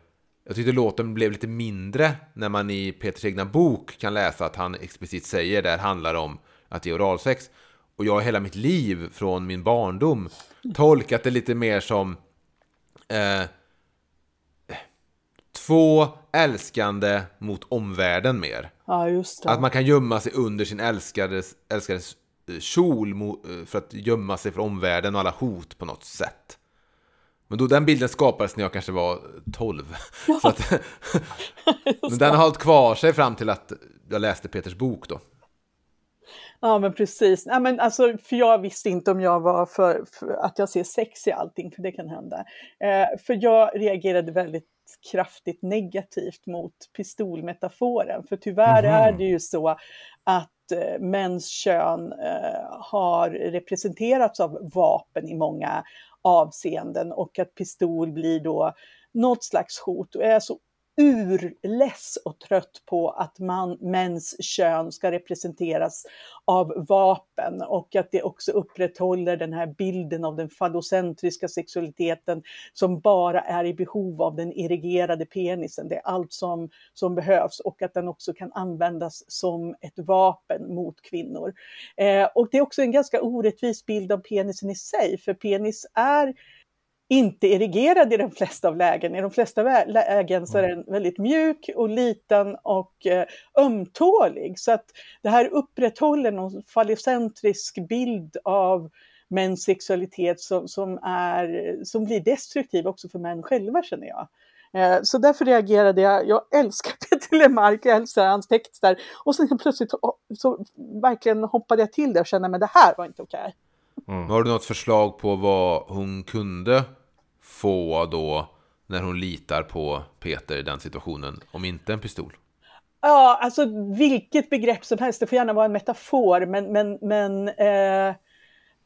jag tyckte låten blev lite mindre när man i Peters egna bok kan läsa att han explicit säger där handlar om att ge oralsex. Och jag har hela mitt liv från min barndom tolkat det lite mer som eh, två älskande mot omvärlden mer. Ja, just det. Att man kan gömma sig under sin älskades, älskades eh, kjol eh, för att gömma sig från omvärlden och alla hot på något sätt. Men då den bilden skapades när jag kanske var 12. Så att, <laughs> men den har hållit kvar sig fram till att jag läste Peters bok då. Ja, men precis. Ja, men alltså, för jag visste inte om jag var för, för att jag ser sex i allting, för det kan hända. Eh, för jag reagerade väldigt kraftigt negativt mot pistolmetaforen. För tyvärr är det ju så att eh, mäns kön eh, har representerats av vapen i många avseenden och att pistol blir då något slags hot. Och är så urless och trött på att man, mäns kön ska representeras av vapen och att det också upprätthåller den här bilden av den fallocentriska sexualiteten som bara är i behov av den erigerade penisen. Det är allt som, som behövs och att den också kan användas som ett vapen mot kvinnor. Eh, och det är också en ganska orättvis bild av penisen i sig, för penis är inte erigerad i de flesta av lägen. I de flesta lägen så är den väldigt mjuk och liten och eh, ömtålig. Så att det här upprätthåller någon fallocentrisk bild av mäns sexualitet som, som, är, som blir destruktiv också för män själva känner jag. Eh, Så därför reagerade jag. Jag älskar <laughs> Peter Lemark, jag älskar hans texter. Och sen plötsligt så verkligen hoppade jag till det och kände att det här var inte okej. Har du något förslag på vad hon kunde få då när hon litar på Peter i den situationen, om inte en pistol? Ja, alltså vilket begrepp som helst, det får gärna vara en metafor, men, men, men eh,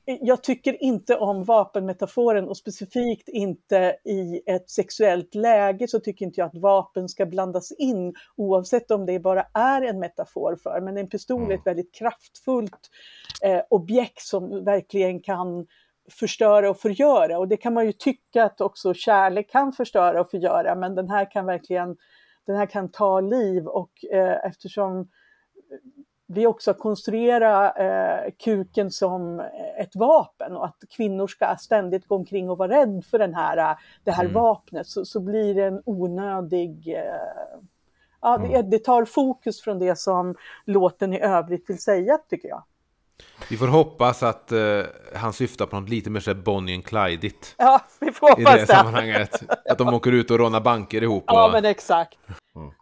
jag tycker inte om vapenmetaforen och specifikt inte i ett sexuellt läge så tycker inte jag att vapen ska blandas in oavsett om det bara är en metafor för, men en pistol är ett väldigt kraftfullt eh, objekt som verkligen kan förstöra och förgöra. Och det kan man ju tycka att också kärlek kan förstöra och förgöra, men den här kan verkligen den här kan ta liv och eh, eftersom vi också konstruerar eh, kuken som ett vapen och att kvinnor ska ständigt gå omkring och vara rädd för den här, det här vapnet så, så blir det en onödig... Eh, ja, det, det tar fokus från det som låten i övrigt vill säga tycker jag. Vi får hoppas att eh, han syftar på något lite mer så här Bonnie and Clyde-igt <laughs> Ja, vi får i det hoppas det. sammanhanget. Att de åker ut och rånar banker ihop. Ja, och... men exakt.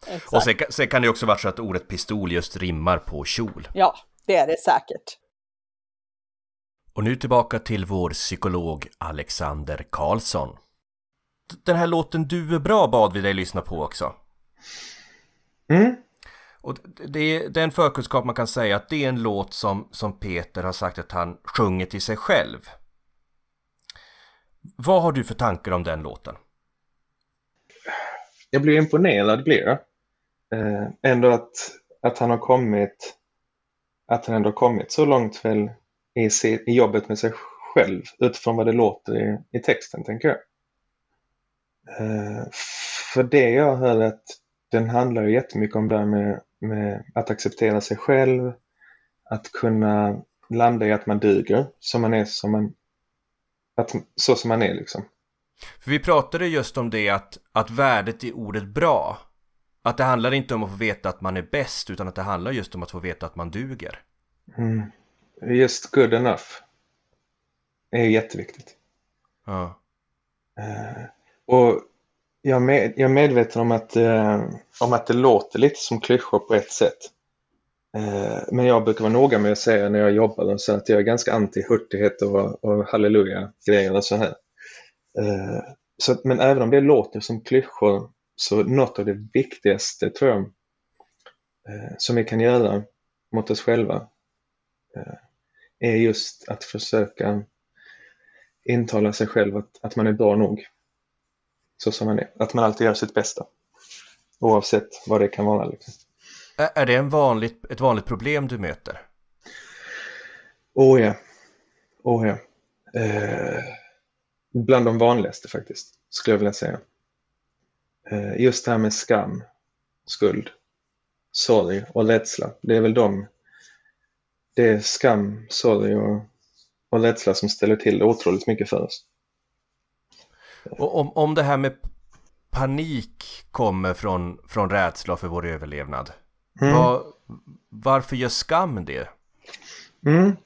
exakt. Och sen, sen kan det också vara så att ordet pistol just rimmar på kjol. Ja, det är det säkert. Och nu tillbaka till vår psykolog Alexander Karlsson. Den här låten Du är bra bad vi dig lyssna på också. Mm. Och det är, det är en förkunskap man kan säga att det är en låt som, som Peter har sagt att han sjunger till sig själv. Vad har du för tankar om den låten? jag blir imponerad blir jag. Eh, ändå att, att han har kommit att han ändå kommit så långt väl i, se, i jobbet med sig själv utifrån vad det låter i, i texten tänker jag. Eh, för det jag hör att den handlar ju jättemycket om det här med att acceptera sig själv, att kunna landa i att man duger som man är som man, att, så som man är liksom. För vi pratade just om det att, att värdet i ordet bra. Att det handlar inte om att få veta att man är bäst utan att det handlar just om att få veta att man duger. Mm. Just good enough är jätteviktigt. Ja. Eh, och jag är, med, jag är medveten om att, eh, om att det låter lite som klyschor på ett sätt. Eh, men jag brukar vara noga med att säga när jag jobbar och så att jag är ganska anti hurtighet och, och halleluja-grejer och så här. Eh, så, men även om det låter som klyschor så något av det viktigaste tror jag eh, som vi kan göra mot oss själva eh, är just att försöka intala sig själv att, att man är bra nog så som man är. Att man alltid gör sitt bästa. Oavsett vad det kan vara. Liksom. Är det en vanligt, ett vanligt problem du möter? Oh ja. Oh ja. Eh, bland de vanligaste faktiskt, skulle jag vilja säga. Eh, just det här med skam, skuld, sorg och rädsla. Det är väl de, det är skam, sorg och, och rädsla som ställer till otroligt mycket för oss. Och om, om det här med panik kommer från, från rädsla för vår överlevnad. Mm. Var, varför gör skam det? Mm.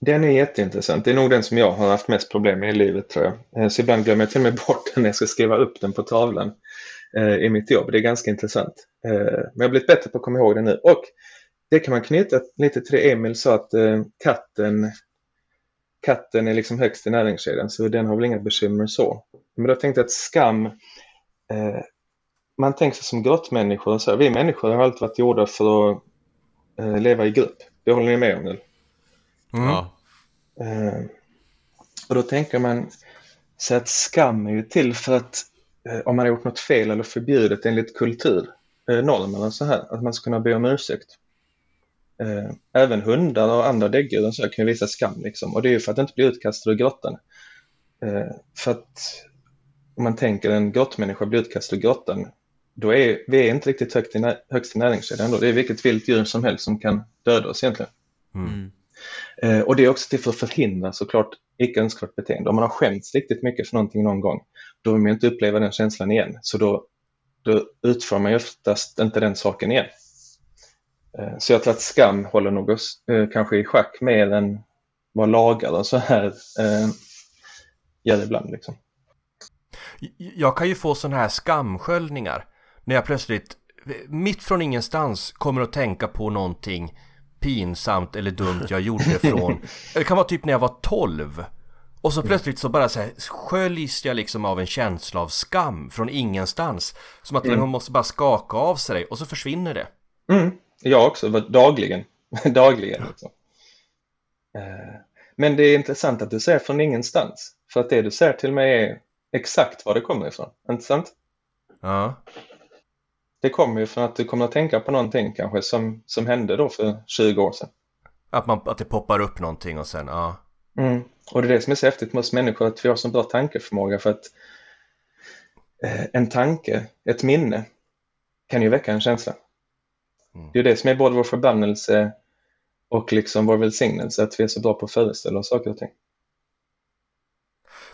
Den är jätteintressant. Det är nog den som jag har haft mest problem med i livet tror jag. Eh, Så ibland glömmer jag till och med <laughs> bort den när jag ska skriva upp den på tavlan eh, i mitt jobb. Det är ganska intressant. Eh, Men jag har blivit bättre på att komma ihåg det nu. Och det kan man knyta lite till det Emil sa att katten, katten är liksom högst i näringskedjan så den har väl inga bekymmer så. Men då tänkte jag att skam, eh, man tänker sig som grottmänniskor och så. Vi människor har alltid varit gjorda för att eh, leva i grupp. Det håller ni med om nu? Mm. Ja. Eh, och då tänker man sig att skam är ju till för att eh, om man har gjort något fel eller förbjudet enligt kultur, eh, normerna så här, att man ska kunna be om ursäkt. Eh, även hundar och andra däggdjur och så här kan ju visa skam liksom. Och det är ju för att inte bli utkastad ur grottan. Eh, för att om man tänker en grottmänniska blir utkastad ur grottan, då är vi är inte riktigt högt i, nä- högst i näringskedjan då. Det är vilket vilt djur som helst som kan döda oss egentligen. Mm. Eh, och det är också till för att förhindra såklart icke önskvärt beteende. Om man har skämts riktigt mycket för någonting någon gång, då vill man ju inte uppleva den känslan igen. Så då, då utför man ju oftast inte den saken igen. Eh, så jag tror att skam håller nog oss eh, kanske i schack mer än vad lagar och så här eh, gör ibland. Liksom. Jag kan ju få sådana här skamsköljningar när jag plötsligt mitt från ingenstans kommer att tänka på någonting pinsamt eller dumt jag gjorde från <laughs> Det kan vara typ när jag var 12 och så plötsligt så bara så här sköljs jag liksom av en känsla av skam från ingenstans Som att man måste bara skaka av sig och så försvinner det Mm, jag också, dagligen. <laughs> dagligen liksom. Eh, Men det är intressant att du säger från ingenstans. För att det du säger till mig är exakt var det kommer ifrån. Inte sant? Ja, Det kommer ju från att du kommer att tänka på någonting kanske som, som hände då för 20 år sedan. att, man, att det poppar upp någonting och sen, ja Mm. Och det är det som är så häftigt med oss människor, att vi har så bra tankeförmåga för att eh, en tanke, ett minne, kan ju väcka en känsla. Mm. Det är det som är både vår förbannelse och liksom vår välsignelse, att vi är så bra på att föreställa oss saker och ting.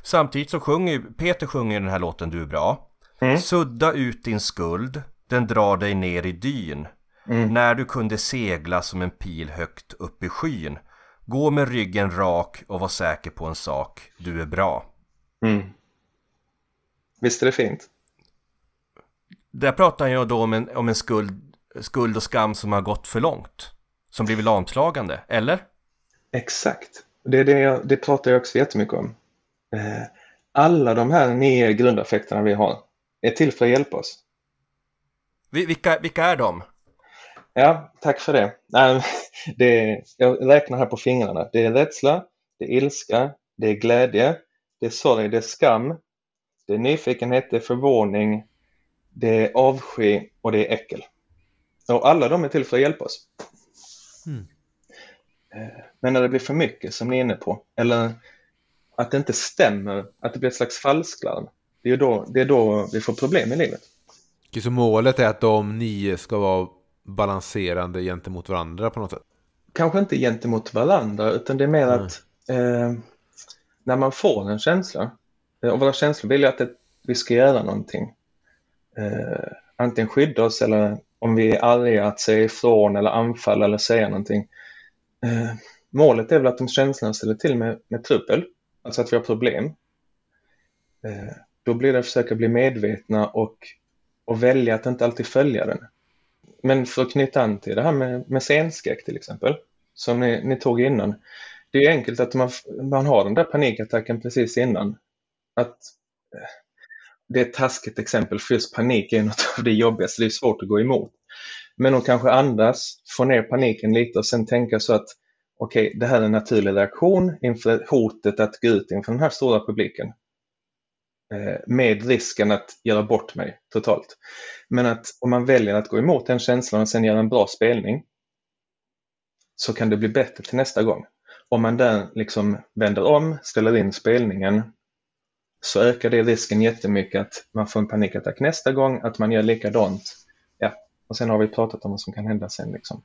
Samtidigt så sjunger ju, Peter sjunger ju den här låten Du är bra Mm. Sudda ut din skuld, den drar dig ner i dyn Mm. När du kunde segla som en pil högt upp i skyn Gå med ryggen rak och var säker på en sak, du är bra Mm. Visst är det fint? Där pratar jag då om en, om en skuld, skuld och skam som har gått för långt Som blivit lamslagande, eller? Exakt. Det, är det, jag, det pratar jag också jättemycket om. Eh, alla de här nio grundaffekterna vi har är till för att hjälpa oss. Vi- Vilka, vilka är de? Ja, tack för det. <laughs> Det är, jag räknar här på fingrarna. Det är rädsla, det är ilska, det är glädje, det är sorg, det är skam, det är nyfikenhet, det är förvåning, det är avsky och det är äckel. Och alla de är till för att hjälpa oss. Mm. Eh, Men när det blir för mycket, som ni är inne på, eller att det inte stämmer, att det blir ett slags falsklarm, det är då, det är då vi får problem i livet. Så målet är att de nio ska vara balanserande gentemot varandra på något sätt? kanske inte gentemot varandra utan det är mer Mm. att eh, när man får en känsla eh, och våra känslor vill ju att det, vi ska göra någonting. Eh, antingen skydda oss eller om vi är arga att säga ifrån eller anfalla eller säga någonting. Eh, målet är väl att de känslorna ställer till med, med trubbel, alltså att vi har problem. Eh, då blir det att försöka bli medvetna och, och välja att inte alltid följa den. Men för att knyta an till det här med, med scenskräck till exempel, som ni, ni tog innan. Det är enkelt att man, man har den där panikattacken precis innan. Att eh, det är ett taskigt exempel, för just panik är något av det jobbigaste, det är svårt att gå emot. Men att kanske andas, få ner paniken lite och sen tänka så att okej, det här är en naturlig reaktion inför hotet att gå ut inför den här stora publiken. Eh, med risken att göra bort mig totalt. Men att om man väljer att gå emot den känslan och sen göra en bra spelning så kan det bli bättre till nästa gång. om man där liksom vänder om, ställer in spelningen, så ökar det risken jättemycket att man får en panikattack nästa gång, att man gör likadant. Ja, och sen har vi pratat om vad som kan hända sen liksom.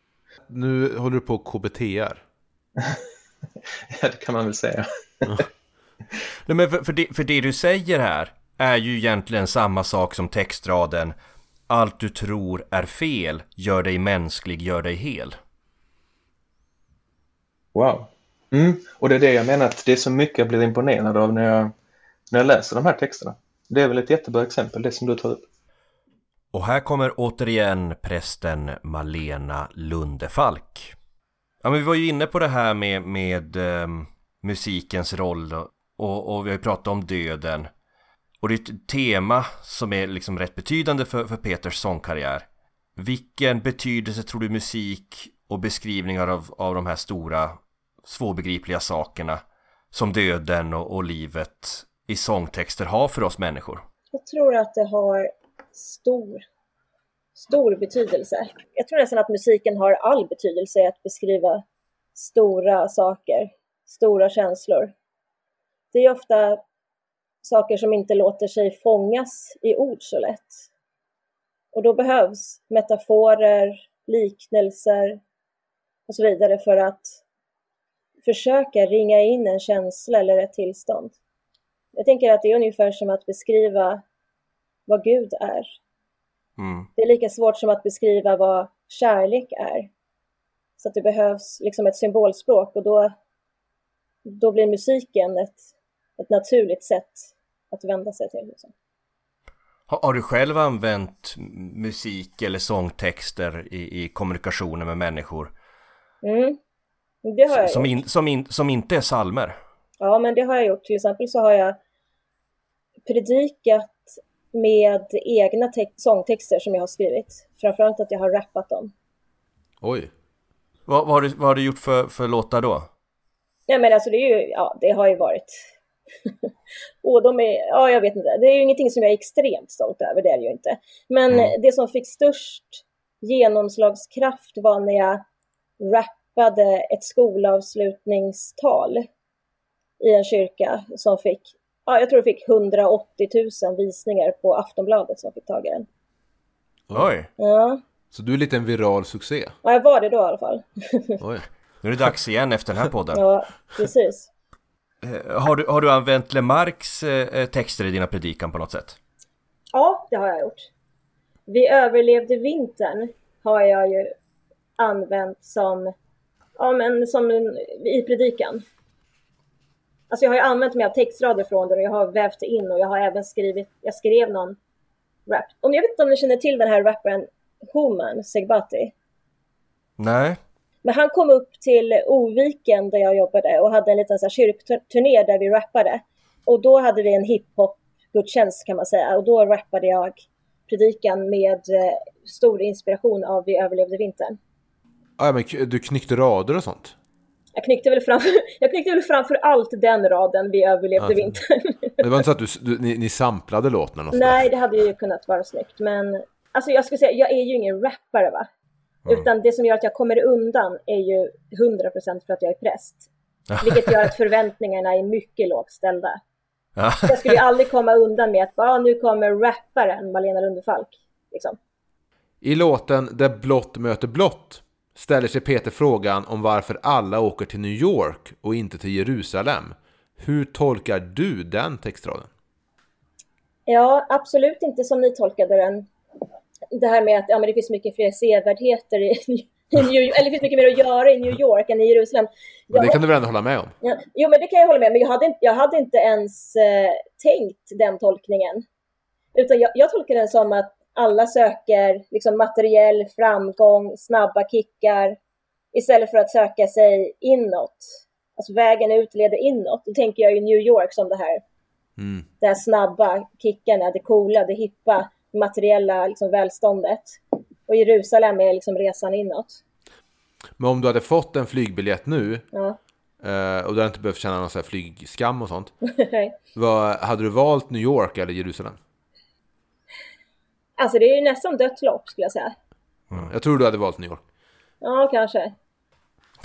Nu håller du på KBTR. <laughs> ja, det kan man väl säga. <laughs> Nej, men för, för, det, för det du säger här är ju egentligen samma sak som textraden Allt du tror är fel, gör dig mänsklig, gör dig hel. Wow. Mm. Och det är det jag menar att det är så mycket jag blir imponerad av när jag, när jag läser de här texterna. Det är väl ett jättebra exempel, det som du tar upp. Och här kommer återigen prästen Malena Lundefalk. Ja, men vi var ju inne på det här med, med eh, musikens roll och, och, vi har ju pratat om döden. Och det är ett tema som är liksom rätt betydande för, för Peters sångkarriär. Vilken betydelse tror du musik och beskrivningar av, av de här stora svårbegripliga sakerna som döden och, och livet i sångtexter har för oss människor? Jag tror att det har stor, stor betydelse. Jag tror nästan att musiken har all betydelse i att beskriva stora saker, stora känslor. Det är ofta saker som inte låter sig fångas i ord så lätt. Och då behövs metaforer, liknelser och så vidare för att försöka ringa in en känsla eller ett tillstånd. Jag tänker att det är ungefär som att beskriva vad Gud är. Mm. Det är lika svårt som att beskriva vad kärlek är. Så att det behövs liksom ett symbolspråk och då, då blir musiken ett, ett naturligt sätt att vända sig till. Liksom. Har, har, du själv använt musik eller sångtexter i, i kommunikationen med människor? Mm. Det har jag som, gjort. In, som, in, som inte är salmer? Ja, men det har jag gjort. Till exempel så har jag predikat med egna sångtexter som jag har skrivit. Framförallt att jag har rappat dem. Oj. Vad, vad, har, du, vad har du gjort för, för låtar då? Nej men alltså det är ju, ja det har ju varit <laughs> och de är, ja jag vet inte, det är ju ingenting som jag är extremt stolt över, det är det ju inte. Men mm. det som fick störst genomslagskraft var när jag rappade ett skolavslutningstal i en kyrka som fick, ja jag tror det fick 180 000 visningar på Aftonbladet som fick tag i den. Oj! Ja. Så du är lite en viral succé? Ja, jag var det då i alla fall. <laughs> Oj. Nu är det dags igen efter den här podden. Ja, precis. Eh, har du, har du använt Lemarks eh, texter i dina predikan på något sätt? Ja, det har jag gjort. Vi överlevde vintern har jag ju använt som, ja men som i predikan. Alltså jag har ju använt mig av textrader från den och jag har vävt in och jag har även skrivit, jag skrev någon rap. Om jag vet inte om ni känner till den här rapparen Homan Segbati? Nej. Men han kom upp till Oviken där jag jobbade och hade en liten så här, kyrkturné där vi rappade. Och då hade vi en hiphop-gudstjänst kan man säga och då rappade jag predikan med eh, stor inspiration av Vi överlevde vintern. Ja, men du knyckte rader och sånt? Jag knyckte väl framför, <laughs> jag knyckte väl framför allt den raden Vi överlevde ja, vintern. Det var inte så att du, du ni, ni samplade låten? Nej, det hade ju kunnat vara snyggt. Men alltså jag skulle säga, jag är ju ingen rappare va. Mm. Utan det som gör att jag kommer undan är ju 100% för att jag är präst. Vilket gör att <laughs> förväntningarna är mycket lågt ställda. Jag skulle ju aldrig komma undan med att ah, nu kommer rapparen Malena Lundefalk. Liksom. I låten Där blått möter blått ställer sig Peter frågan om varför alla åker till New York och inte till Jerusalem. Hur tolkar du den textraden? Ja, absolut inte som ni tolkade den det här med att ja, men det finns mycket fler sevärdheter i, <laughs> i New, eller det finns mycket mer att göra i New York än i Jerusalem. Jag, det kan du väl ändå hålla med om? Ja, jo, men det kan jag hålla med om, men jag hade, inte, jag hade inte ens eh, tänkt den tolkningen. Utan jag, jag tolkar den som att alla söker liksom, materiell framgång, snabba kickar, istället för att söka sig inåt. Alltså vägen ut leder inåt. Då tänker jag i New York som det här, mm. det här snabba kickarna, det coola, det hippa materiella liksom, välståndet. Och Jerusalem är liksom resan inåt. Men om du hade fått en flygbiljett nu ja. Eh, och du hade inte behövt känna någon så flygskam och sånt. <laughs> vad, hade du valt New York eller Jerusalem? Alltså det är ju nästan dött lopp skulle jag säga. Mm. Jag tror du hade valt New York. Ja, kanske.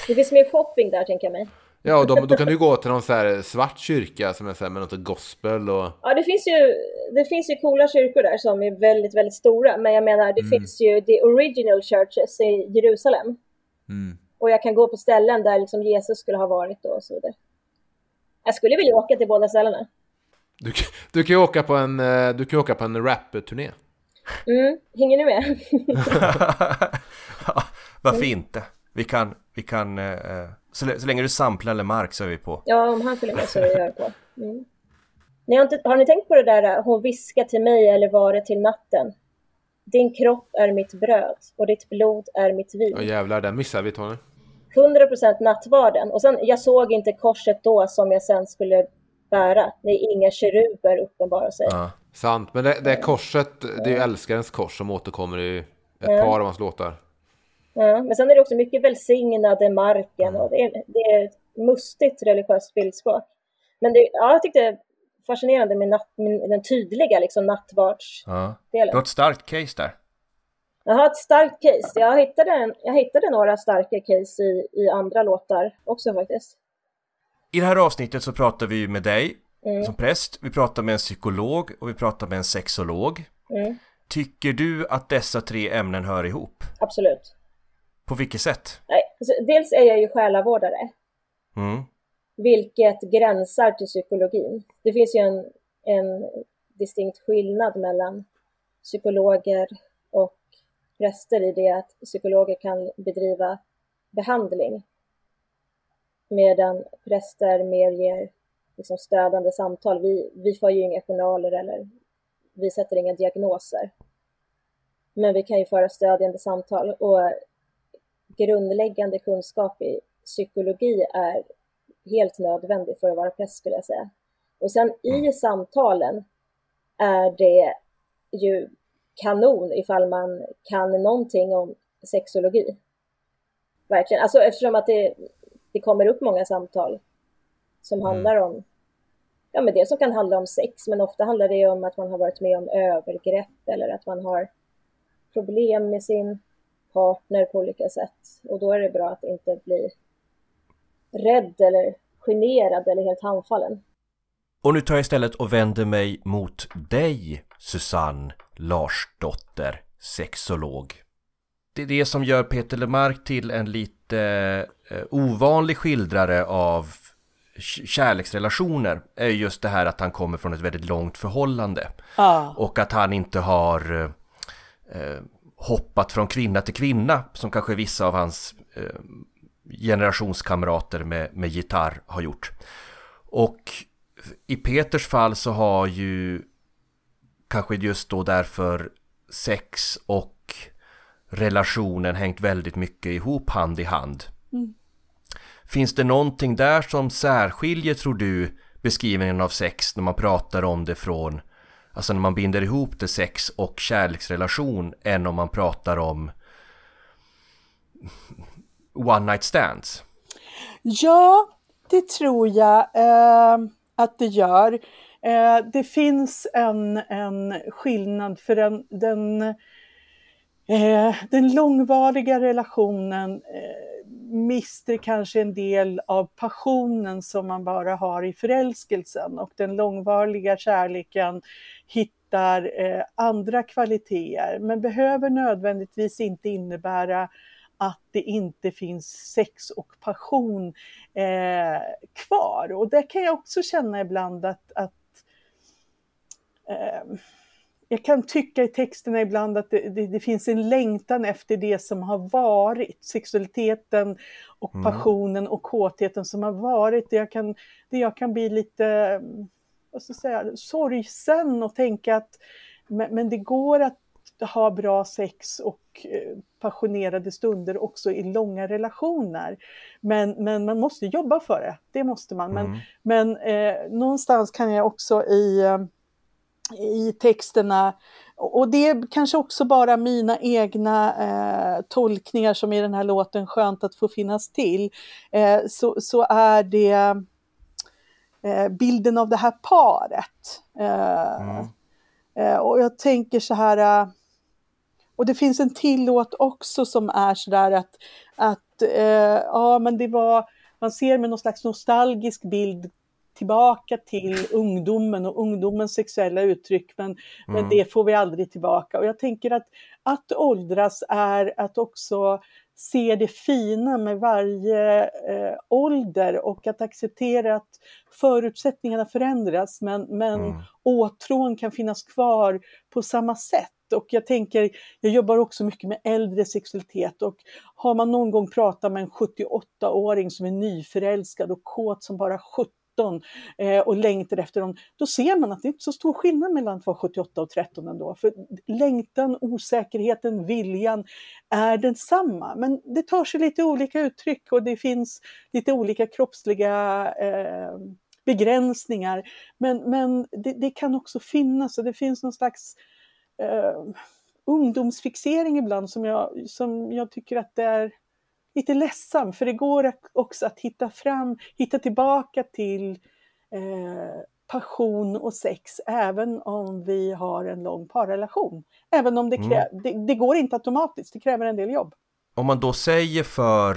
Det finns mer shopping där tänker jag mig. Ja, och då, då kan du gå till någon så här svart kyrka som är så här med något gospel och... Ja, det finns, ju, det finns ju coola kyrkor där som är väldigt, väldigt stora. Men jag menar, det Mm. finns ju the original churches i Jerusalem. Mm. Och jag kan gå på ställen där liksom Jesus skulle ha varit och så vidare. Jag skulle vilja åka till båda ställena. Du, kan- du kan ju åka på en, eh, du kan åka på en rap-turné. Mm, hänger ni med? <laughs> Ja, Varför inte? Vi kan, vi kan, eh, så, lä- så länge du samplar eller mark så är vi på. ja, om han följer med så är jag på. Mm. Ni har, inte, har ni tänkt på det där, hon viskar till mig eller var det till natten? Din kropp är mitt bröd och ditt blod är mitt vin. Ja jävlar, den missar vi Tony. 100% nattvarden. Och sen, jag såg inte korset då som jag sen skulle bära. Det är inga keruber uppenbara sig. Ja. Sant, men det, det är korset, det är ju älskarens kors som återkommer i ett Ja. par av hans låtar. Ja, men sen är det också mycket välsignade marken och det är, det är ett mustigt religiöst bildspråk. Men det, ja, jag tyckte det är fascinerande med, natt, med den tydliga liksom, nattvardsdelen. Ja. Du har ett starkt case där. Jag har ett starkt case. Jag hittade, en, jag hittade några starka case i, i andra låtar också faktiskt. I det här avsnittet så pratar vi ju med dig Mm. som präst, vi pratar med en psykolog och vi pratar med en sexolog. Mm, Tycker du att dessa tre ämnen hör ihop? absolut. På vilket sätt? Nej, alltså, dels är jag ju själavårdare. Mm. vilket gränsar till psykologin. Det finns ju en, en distinkt skillnad mellan psykologer och präster i det att psykologer kan bedriva behandling medan präster mer ger liksom stödande samtal. Vi, vi får ju inga journaler eller vi sätter inga diagnoser. Men vi kan ju föra stödjande samtal och grundläggande kunskap i psykologi är helt nödvändig för att vara präst skulle jag säga. Och sen i samtalen är det ju kanon ifall man kan någonting om sexologi. Verkligen, alltså eftersom att det, det kommer upp många samtal som handlar om, ja men det som kan handla om sex, men ofta handlar det om att man har varit med om övergrepp eller att man har problem med sin partner på olika sätt. Och då är det bra att inte bli rädd eller generad eller helt handfallen. Och nu tar jag istället och vänder mig mot dig, Susanne Larsdotter, sexolog. Det är det som gör Peter Lemark till en lite eh, ovanlig skildrare av kärleksrelationer är just det här att han kommer från ett väldigt långt förhållande Ja. och att han inte har eh, eh, hoppat från kvinna till kvinna som kanske vissa av hans eh, generationskamrater med, med gitarr har gjort. Och i Peters fall så har ju kanske just då därför sex och relationen hängt väldigt mycket ihop hand i hand. Finns det någonting där som särskiljer tror du beskrivningen av sex när man pratar om det från Alltså när man binder ihop det sex och kärleksrelation än om man pratar om one night stands. Ja, det tror jag eh, att det gör. Eh, det finns en, en skillnad för den, den, eh, den långvariga relationen eh, mister kanske en del av passionen som man bara har i förälskelsen och den långvariga kärleken hittar eh, andra kvaliteter men behöver nödvändigtvis inte innebära att det inte finns sex och passion eh, kvar. Och det kan jag också känna ibland att, att eh, jag kan tycka i texterna ibland att det, det, det, finns en längtan efter det som har varit. Sexualiteten och Mm. passionen och kåtheten som har varit. Det jag kan, det jag kan bli lite vad ska säga, sorgsen och tänka att men, men det går att ha bra sex och eh, passionerade stunder också i långa relationer. Men, men man måste jobba för det, det måste man. Men, Mm. men eh, någonstans kan jag också i, eh, i texterna, och det är kanske också bara mina egna eh, tolkningar som i den här låten Skönt att få finnas till, eh, så, så är det eh, bilden av det här paret. Eh, Mm. eh, och jag tänker så här, eh, och det finns en till låt också som är så där att, att ja men det var man ser med någon slags nostalgisk bild tillbaka till ungdomen och ungdomens sexuella uttryck, men, men Mm. det får vi aldrig tillbaka. Och jag tänker att att åldras är att också se det fina med varje eh, ålder och att acceptera att förutsättningarna förändras men, men Mm. åtrån kan finnas kvar på samma sätt. Och jag tänker, jag jobbar också mycket med äldre sexualitet och har man någon gång pratat med en 78-åring som är nyförälskad och kåt som bara 17 eh, och längtar efter dem, då ser man att det inte är så stor skillnad mellan att vara 78 och 13 ändå. För längtan, osäkerheten, viljan är densamma. Men det tar sig lite olika uttryck och det finns lite olika kroppsliga eh, begränsningar. Men, men det, det kan också finnas och det finns någon slags eh, ungdomsfixering ibland som jag, som jag tycker att det är lite ledsam för det går också att hitta fram, hitta tillbaka till eh, passion och sex även om vi har en lång parrelation. Även om det, krä- det, det går inte automatiskt, det kräver en del jobb. Om man då säger för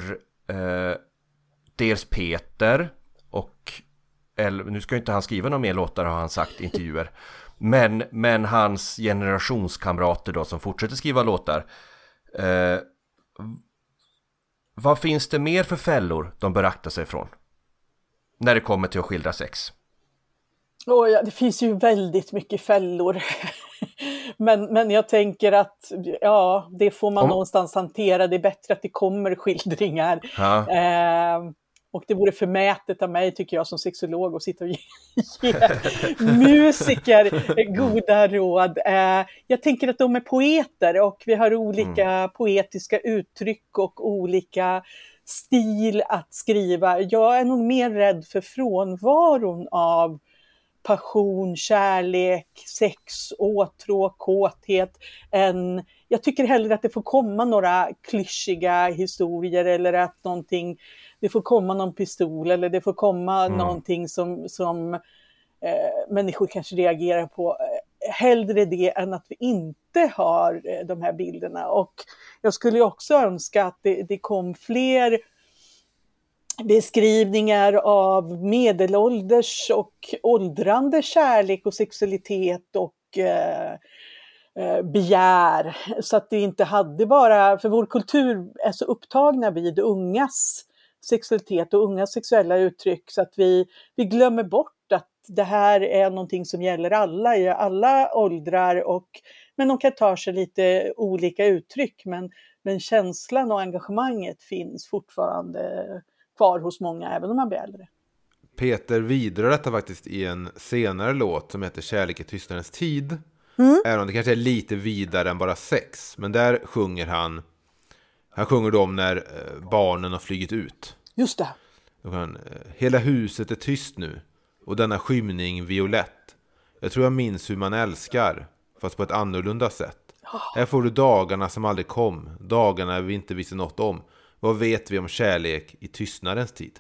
eh, dels Peter och eller, nu ska ju inte han skriva några mer låtar har han sagt i <laughs> intervjuer. Men, men hans generationskamrater då som fortsätter skriva låtar. Eh, vad finns det mer för fällor de bör akta sig från? När det kommer till att skildra sex. Och ja, det finns ju väldigt mycket fällor. <laughs> men, men jag tänker att ja, det får man Om- någonstans hantera. Det är bättre att det kommer skildringar. Ja. Eh, och det vore förmätet av mig, tycker jag, som sexolog att sitta och ge, <laughs> ge musiker goda råd. Eh, jag tänker att de är poeter och vi har olika poetiska uttryck och olika stil att skriva. Jag är nog mer rädd för frånvaron av passion, kärlek, sex, åtrå, kåthet än jag tycker hellre att det får komma några klyschiga historier eller att någonting, det får komma någon pistol eller det får komma Mm. någonting som, som eh, människor kanske reagerar på. Eh, Hellre det än att vi inte har eh, de här bilderna. Och jag skulle också önska att det, det kom fler beskrivningar av medelålders och åldrande kärlek och sexualitet och eh, eh, begär. Så att det inte hade bara, för vår kultur är så upptagna vid ungas sexualitet och ungas sexuella uttryck så att vi, vi glömmer bort att det här är någonting som gäller alla i alla åldrar och men de kan ta sig lite olika uttryck men, men känslan och engagemanget finns fortfarande kvar hos många även om man blir äldre. Peter vidrör detta faktiskt i en senare låt som heter Kärlek i tystnadens tid. Även om det kanske är lite vidare än bara sex. Men där sjunger han, han sjunger om när eh, barnen har flugit ut. Just det. Kan eh, Hela huset är tyst nu och denna skymning violett. Jag tror jag minns hur man älskar, fast på ett annorlunda sätt. Här får du dagarna som aldrig kom, dagarna vi inte visste något om. Vad vet vi om kärlek i tystnadens tid?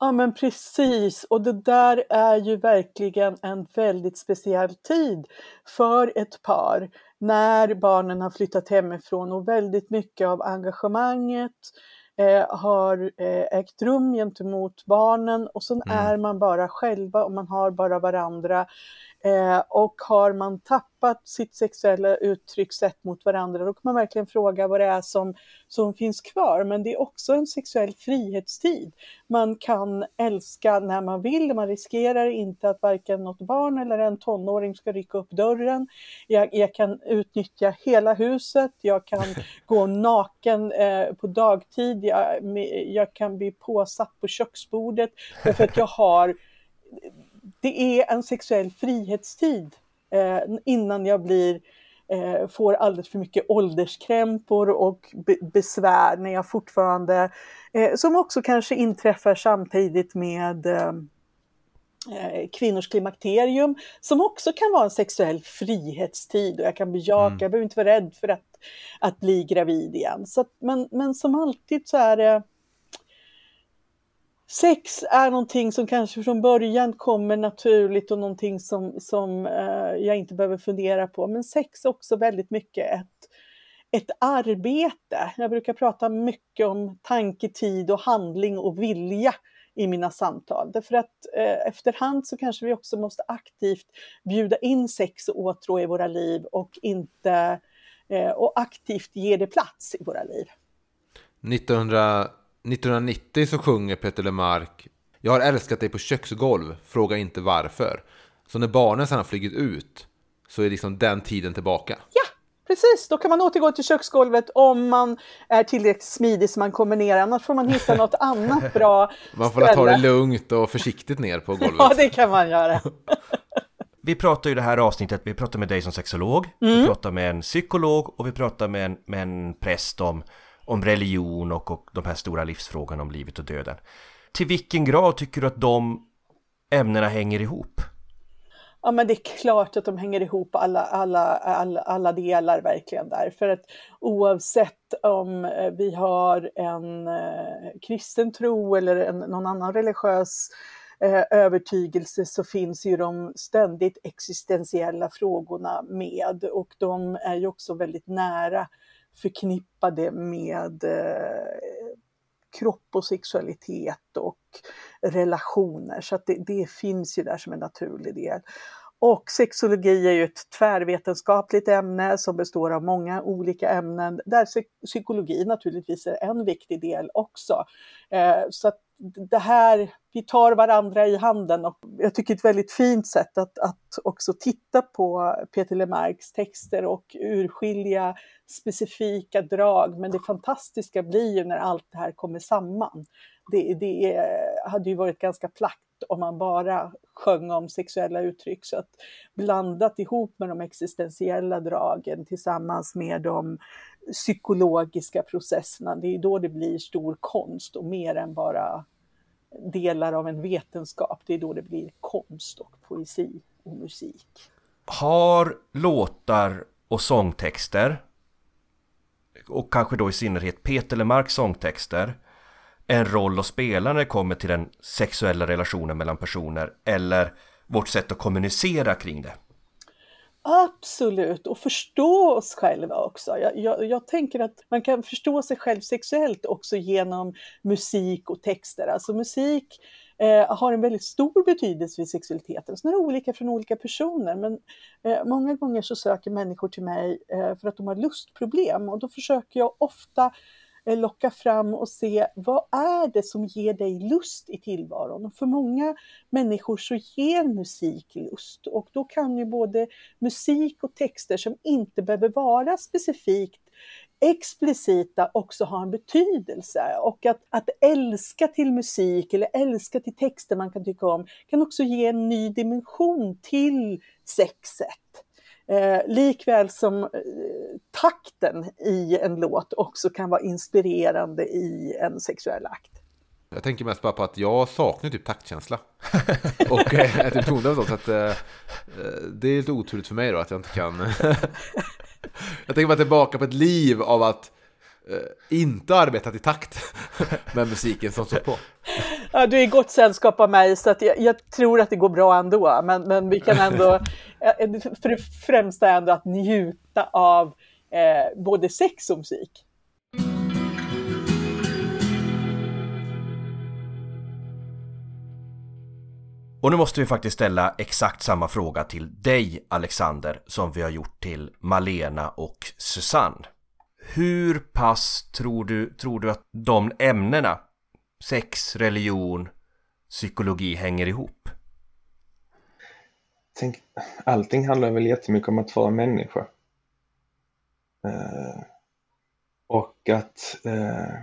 Ja men precis, och det där är ju verkligen en väldigt speciell tid för ett par när barnen har flyttat hemifrån och väldigt mycket av engagemanget eh, har eh, ägt rum gentemot barnen och sen är man bara själva och man har bara varandra. Eh, och har man tappat sitt sexuella uttryckssätt mot varandra då kan man verkligen fråga vad det är som, som finns kvar. Men det är också en sexuell frihetstid. Man kan älska när man vill, man riskerar inte att varken något barn eller en tonåring ska rycka upp dörren. Jag, jag kan utnyttja hela huset, jag kan <laughs> gå naken eh, på dagtid, jag, jag kan bli påsatt på köksbordet därför att jag har det är en sexuell frihetstid eh, innan jag blir, eh, får alldeles för mycket ålderskrämpor och be besvär när jag fortfarande, eh, som också kanske inträffar samtidigt med eh, eh, kvinnors klimakterium som också kan vara en sexuell frihetstid och jag kan bejaka, jag behöver inte vara rädd för att, att bli gravid igen. Så att, men, men som alltid så är det Sex är någonting som kanske från början kommer naturligt och någonting som, som eh, jag inte behöver fundera på. Men sex är också väldigt mycket ett, ett arbete. Jag brukar prata mycket om tanke, tid och handling och vilja i mina samtal. Därför att eh, efterhand så kanske vi också måste aktivt bjuda in sex och åtrå i våra liv och inte eh, och aktivt ge det plats i våra liv. 1900, 1990 så sjunger Peter Lemark Jag har älskat dig på köksgolv, fråga inte varför. Så när barnen sedan har flugit ut så är liksom den tiden tillbaka. Ja, precis. Då kan man återgå till köksgolvet om man är tillräckligt smidig så man kommer ner. Annars får man hitta något <laughs> annat bra Man får ta det lugnt och försiktigt ner på <laughs> golvet. Ja, det kan man göra. <laughs> Vi pratar ju det här avsnittet, vi pratar med dig som sexolog, mm. vi pratar med en psykolog och vi pratar med en, med en präst om, om religion och, och de här stora livsfrågorna om livet och döden. Till vilken grad tycker du att de ämnena hänger ihop? Ja, men det är klart att de hänger ihop alla, alla, alla, alla delar verkligen där. För att oavsett om eh, vi har en eh, kristen tro eller en, någon annan religiös eh, övertygelse så finns ju de ständigt existentiella frågorna med och de är ju också väldigt nära förknippade med eh, kropp och sexualitet och relationer. Så att det, det finns ju där som en naturlig del. Och sexologi är ju ett tvärvetenskapligt ämne som består av många olika ämnen där psykologi naturligtvis är en viktig del också. Eh, så att det här, vi tar varandra i handen och jag tycker ett väldigt fint sätt att, att också titta på Peter Lemarks texter och urskilja specifika drag. Men det fantastiska blir ju när allt det här kommer samman. Det, det hade ju varit ganska platt om man bara sjöng om sexuella uttryck. Så att blandat ihop med de existentiella dragen tillsammans med de psykologiska processerna, det är då det blir stor konst och mer än bara delar av en vetenskap. Det är då det blir konst och poesi och musik. Har låtar och sångtexter och kanske då i synnerhet Peter Lemarks sångtexter en roll att spela när det kommer till den sexuella relationen mellan personer eller vårt sätt att kommunicera kring det? Absolut, och förstå oss själva också. Jag, jag, jag, tänker att man kan förstå sig själv sexuellt också genom musik och texter. Alltså musik eh, har en väldigt stor betydelse vid sexualiteten. Alltså Sen är det olika från olika personer, men eh, många gånger så söker människor till mig eh, för att de har lustproblem och då försöker jag ofta Eh, locka fram och se vad är det som ger dig lust i tillvaron? Och för många människor så ger musik lust och då kan ju både musik och texter som inte behöver vara specifikt explicita också ha en betydelse och att, att älska till musik eller älska till texter man kan tycka om kan också ge en ny dimension till sexet. Eh, likväl som eh, takten i en låt också kan vara inspirerande i en sexuell akt. Jag tänker mest bara på att jag saknar typ taktkänsla. <laughs> och eh, typ tonläge så att eh, eh, det är lite oturligt för mig då att jag inte kan. <laughs> jag tänker bara tillbaka på ett liv av att eh, inte arbetat i takt <laughs> med musiken som står på. Ja, du är i gott sällskap av mig så att jag, jag, tror att det går bra ändå. Men, men vi kan ändå, <laughs> för det främsta är ändå att njuta av eh, både sex och musik. Och nu måste vi faktiskt ställa exakt samma fråga till dig Alexander som vi har gjort till Malena och Susanne. Hur pass tror du, tror du att de ämnena, sex, religion, psykologi, hänger ihop? Tänk, allting handlar väl jättemycket om att vara människa. Eh, och att eh,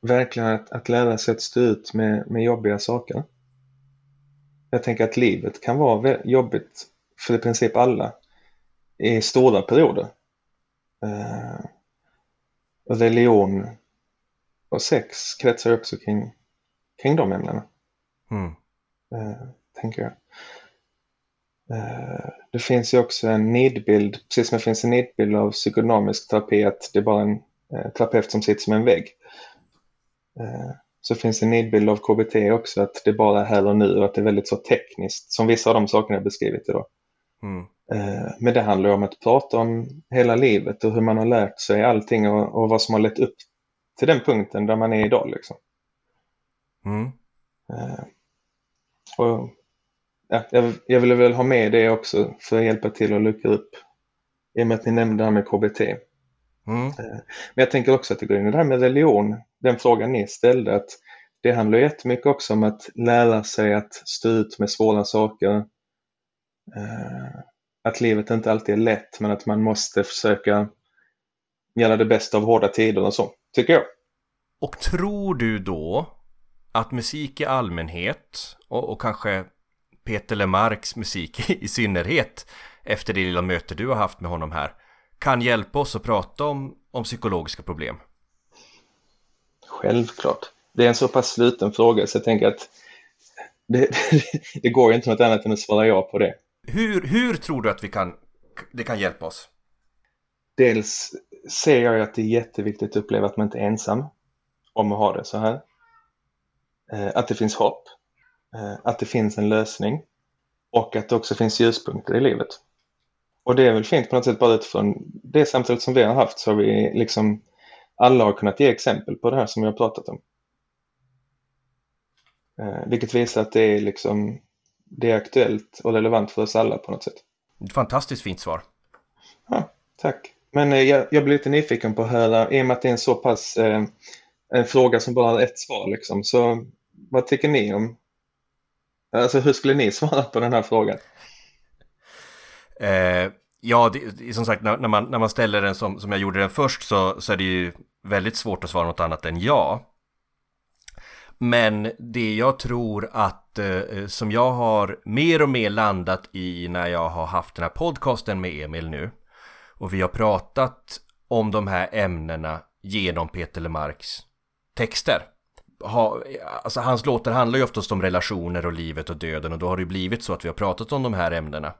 verkligen att, att lära sig att stå ut med, med jobbiga saker. Jag tänker att livet kan vara jobbigt för i princip alla i stora perioder. Eh, religion och sex kretsar också kring, kring de ämnena. Mm. Eh, tänker jag. Eh, det finns ju också en nidbild, precis som det finns en nidbild av psykodynamisk terapi, att det är bara en eh, terapeut som sitter som en vägg. Eh, så finns en nidbild av KBT också, att det bara är här och nu och att det är väldigt så tekniskt, som vissa av de sakerna jag beskrivit idag. Mm. Eh, men det handlar om att prata om hela livet och hur man har lärt sig allting och, och vad som har lett upp till den punkten där man är idag. Liksom. Mm. Eh, och, ja, jag, jag ville väl ha med det också för att hjälpa till att luckra upp i och med att ni nämnde det här med KBT. Mm. Men jag tänker också att det går in i det här med religion, den frågan ni ställde, att det handlar jättemycket också om att lära sig att stå ut med svåra saker. Eh, Att livet inte alltid är lätt, men att man måste försöka göra det bästa av hårda tider och så, tycker jag. Och tror du då att musik i allmänhet och, och kanske Peter Lemarks musik <laughs> i synnerhet efter det lilla möte du har haft med honom här kan hjälpa oss att prata om, om psykologiska problem? Självklart. Det är en så pass sluten fråga så jag tänker att det, <laughs> det går inte något annat än att svara ja på det. Hur, hur tror du att vi kan, det kan hjälpa oss? Dels ser jag att det är jätteviktigt att uppleva att man inte är ensam om att ha det så här. Eh, Att det finns hopp, eh, att det finns en lösning och att det också finns ljuspunkter i livet. Och det är väl fint på något sätt bara utifrån det samtalet som vi har haft så har vi liksom alla har kunnat ge exempel på det här som vi har pratat om. Eh, Vilket visar att det är liksom det är aktuellt och relevant för oss alla på något sätt. Fantastiskt fint svar. Ja, tack. Men eh, jag, jag blir lite nyfiken på att höra, i och med att det är en så pass eh, en fråga som bara har ett svar liksom, så vad tycker ni om, alltså hur skulle ni <laughs> svara på den här frågan? Eh, ja, det, det, som sagt, när, när, man, när man ställer den som, som jag gjorde den först så, så är det ju väldigt svårt att svara något annat än ja. Men det jag tror att, eh, eh som jag har mer och mer landat i när jag har haft den här podcasten med Emil nu och vi har pratat om de här ämnena genom Peter Lemarks texter. Ha, alltså hans låtar handlar ju oftast om relationer och livet och döden och då har det ju blivit så att vi har pratat om de här ämnena.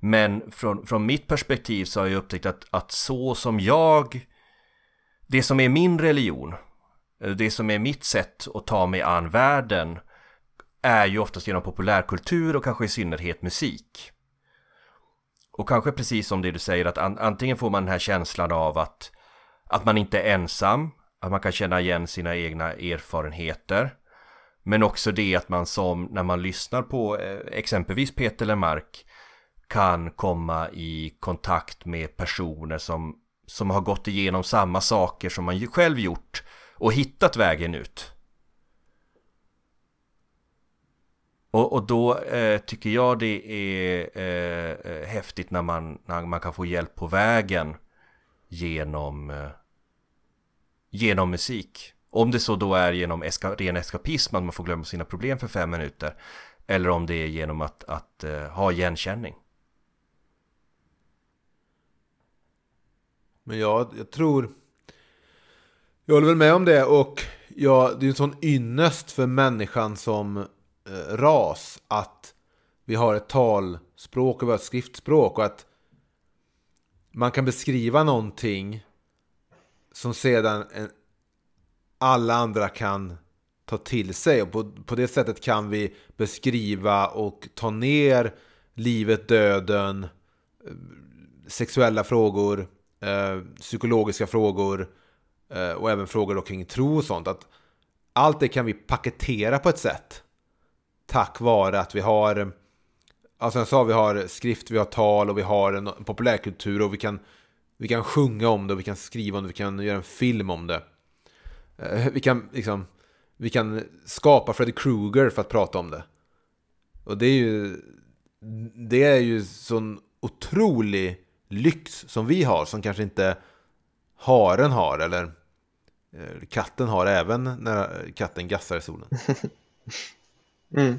Men från, från mitt perspektiv så har jag upptäckt att, att så som jag, det som är min religion, det som är mitt sätt att ta mig an världen är ju oftast genom populärkultur och kanske i synnerhet musik. Och kanske precis som det du säger att an, antingen får man den här känslan av att, att man inte är ensam, att man kan känna igen sina egna erfarenheter. Men också det att man som när man lyssnar på eh, exempelvis Peter Lemark kan komma i kontakt med personer som, som har gått igenom samma saker som man själv gjort och hittat vägen ut. Och, och då eh, tycker jag det är eh, eh, häftigt när man, när man kan få hjälp på vägen genom, eh, genom musik. Om det så då är genom eska, ren eskapism, att man får glömma sina problem för fem minuter. Eller om det är genom att, att eh, ha igenkänning. Men jag, jag tror... Jag håller väl med om det och ja, det är en sån ynnest för människan som Eh, ras att vi har ett talspråk och vi har ett skriftspråk och att man kan beskriva någonting som sedan en, alla andra kan ta till sig och på, på det sättet kan vi beskriva och ta ner livet, döden, eh, sexuella frågor, eh, psykologiska frågor eh, och även frågor då kring tro och sånt. Att allt det kan vi paketera på ett sätt tack vare att vi har alltså jag sa, vi har skrift, vi har tal och vi har en populärkultur och vi kan, vi kan sjunga om det och vi kan skriva om det, vi kan göra en film om det. Eh, vi kan, liksom, vi kan skapa Freddy Krueger för att prata om det. Och det är ju, det är ju sån otrolig lyx som vi har, som kanske inte haren har, eller eh, katten har, även när katten gassar i solen. <laughs> Mm.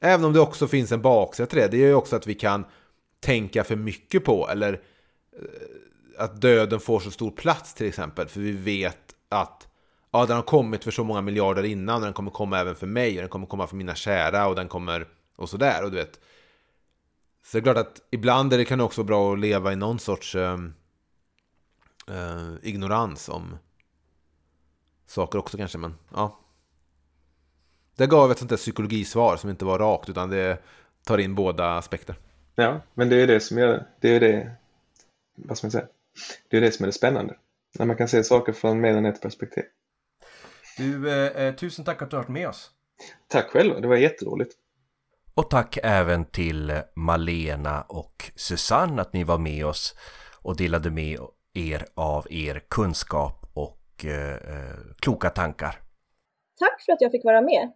Även om det också finns en baksida till det. Det är ju också att vi kan tänka för mycket på, eller eh, att döden får så stor plats till exempel. För vi vet att ja, den har kommit för så många miljarder innan, och den kommer komma även för mig, och den kommer komma för mina kära, och den kommer och sådär. Och du vet. Så det är klart att ibland är det kan det också vara bra att leva i någon sorts um, uh, ignorans om saker också kanske, men ja. Det gav ett sånt där psykologisvar som inte var rakt utan det tar in båda aspekter. Ja, men det är det som gör det. är det, vad ska man säga? Det är det som är det spännande. När man kan se saker från mer än ett perspektiv. Du, eh, eh, tusen tack att du har varit med oss. Tack själv, det var jätteroligt. Och tack även till Malena och Susanne att ni var med oss och delade med er av er kunskap och eh, eh, kloka tankar. Tack för att jag fick vara med.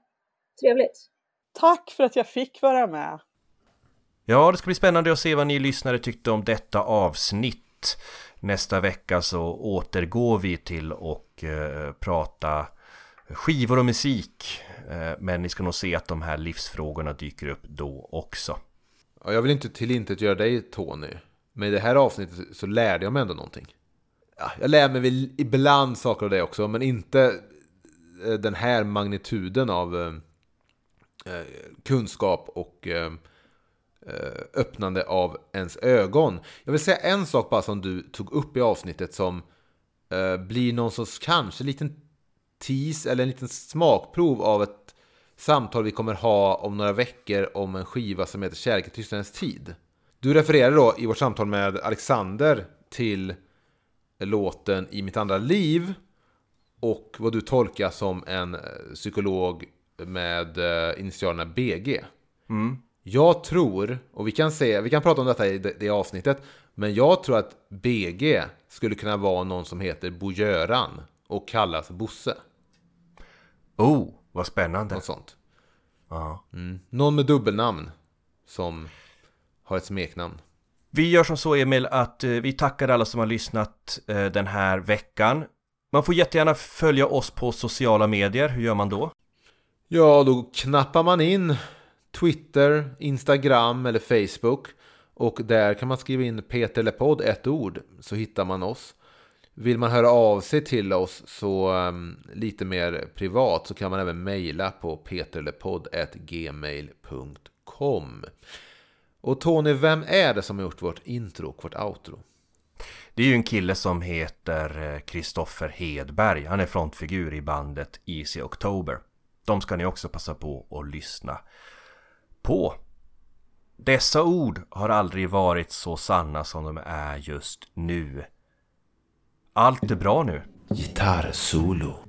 Trevligt. Tack för att jag fick vara med. Ja, det ska bli spännande att se vad ni lyssnare tyckte om detta avsnitt. Nästa vecka så återgår vi till att eh, prata skivor och musik. Eh, men ni ska nog se att de här livsfrågorna dyker upp då också. Ja, jag vill inte tillintetgöra dig Tony. Men i det här avsnittet så lärde jag mig ändå någonting. Ja, jag lär mig väl ibland saker av det också, men inte eh, den här magnituden av eh Eh, kunskap och eh, eh, öppnande av ens ögon. Jag vill säga en sak bara som du tog upp i avsnittet som blir någon sorts kanske liten tease eller en liten smakprov av ett samtal vi kommer ha om några veckor om en skiva som heter Kärlek i tystnadens tid. Du refererade då i vårt samtal med Alexander till låten I mitt andra liv och vad du tolkar som en psykolog med eh, initialerna BG. Mm. Jag tror, och vi kan, se, vi kan prata om detta i det, det avsnittet, men jag tror att BG skulle kunna vara någon som heter Bo-Göran och kallas Bosse. Oh, vad spännande. Något sånt. Ja. Mm. Någon med dubbelnamn som har ett smeknamn. Vi gör som så Emil att eh, vi tackar alla som har lyssnat eh, den här veckan. Man får jättegärna följa oss på sociala medier. Hur gör man då? Ja, då knappar man in Twitter, Instagram eller Facebook. Och där kan man skriva in Peter eller podd, ett ord, så hittar man oss. Vill man höra av sig till oss så um, lite mer privat så kan man även mejla på peterlepodd.gmail.com Och Tony, vem är det som har gjort vårt intro och vårt outro? Det är ju en kille som heter eh, Kristoffer Hedberg. Han är frontfigur i bandet Easy October. De ska ni också passa på att lyssna på. Dessa ord har aldrig varit så sanna som de är just nu. Allt är bra nu. Gitarrsolo.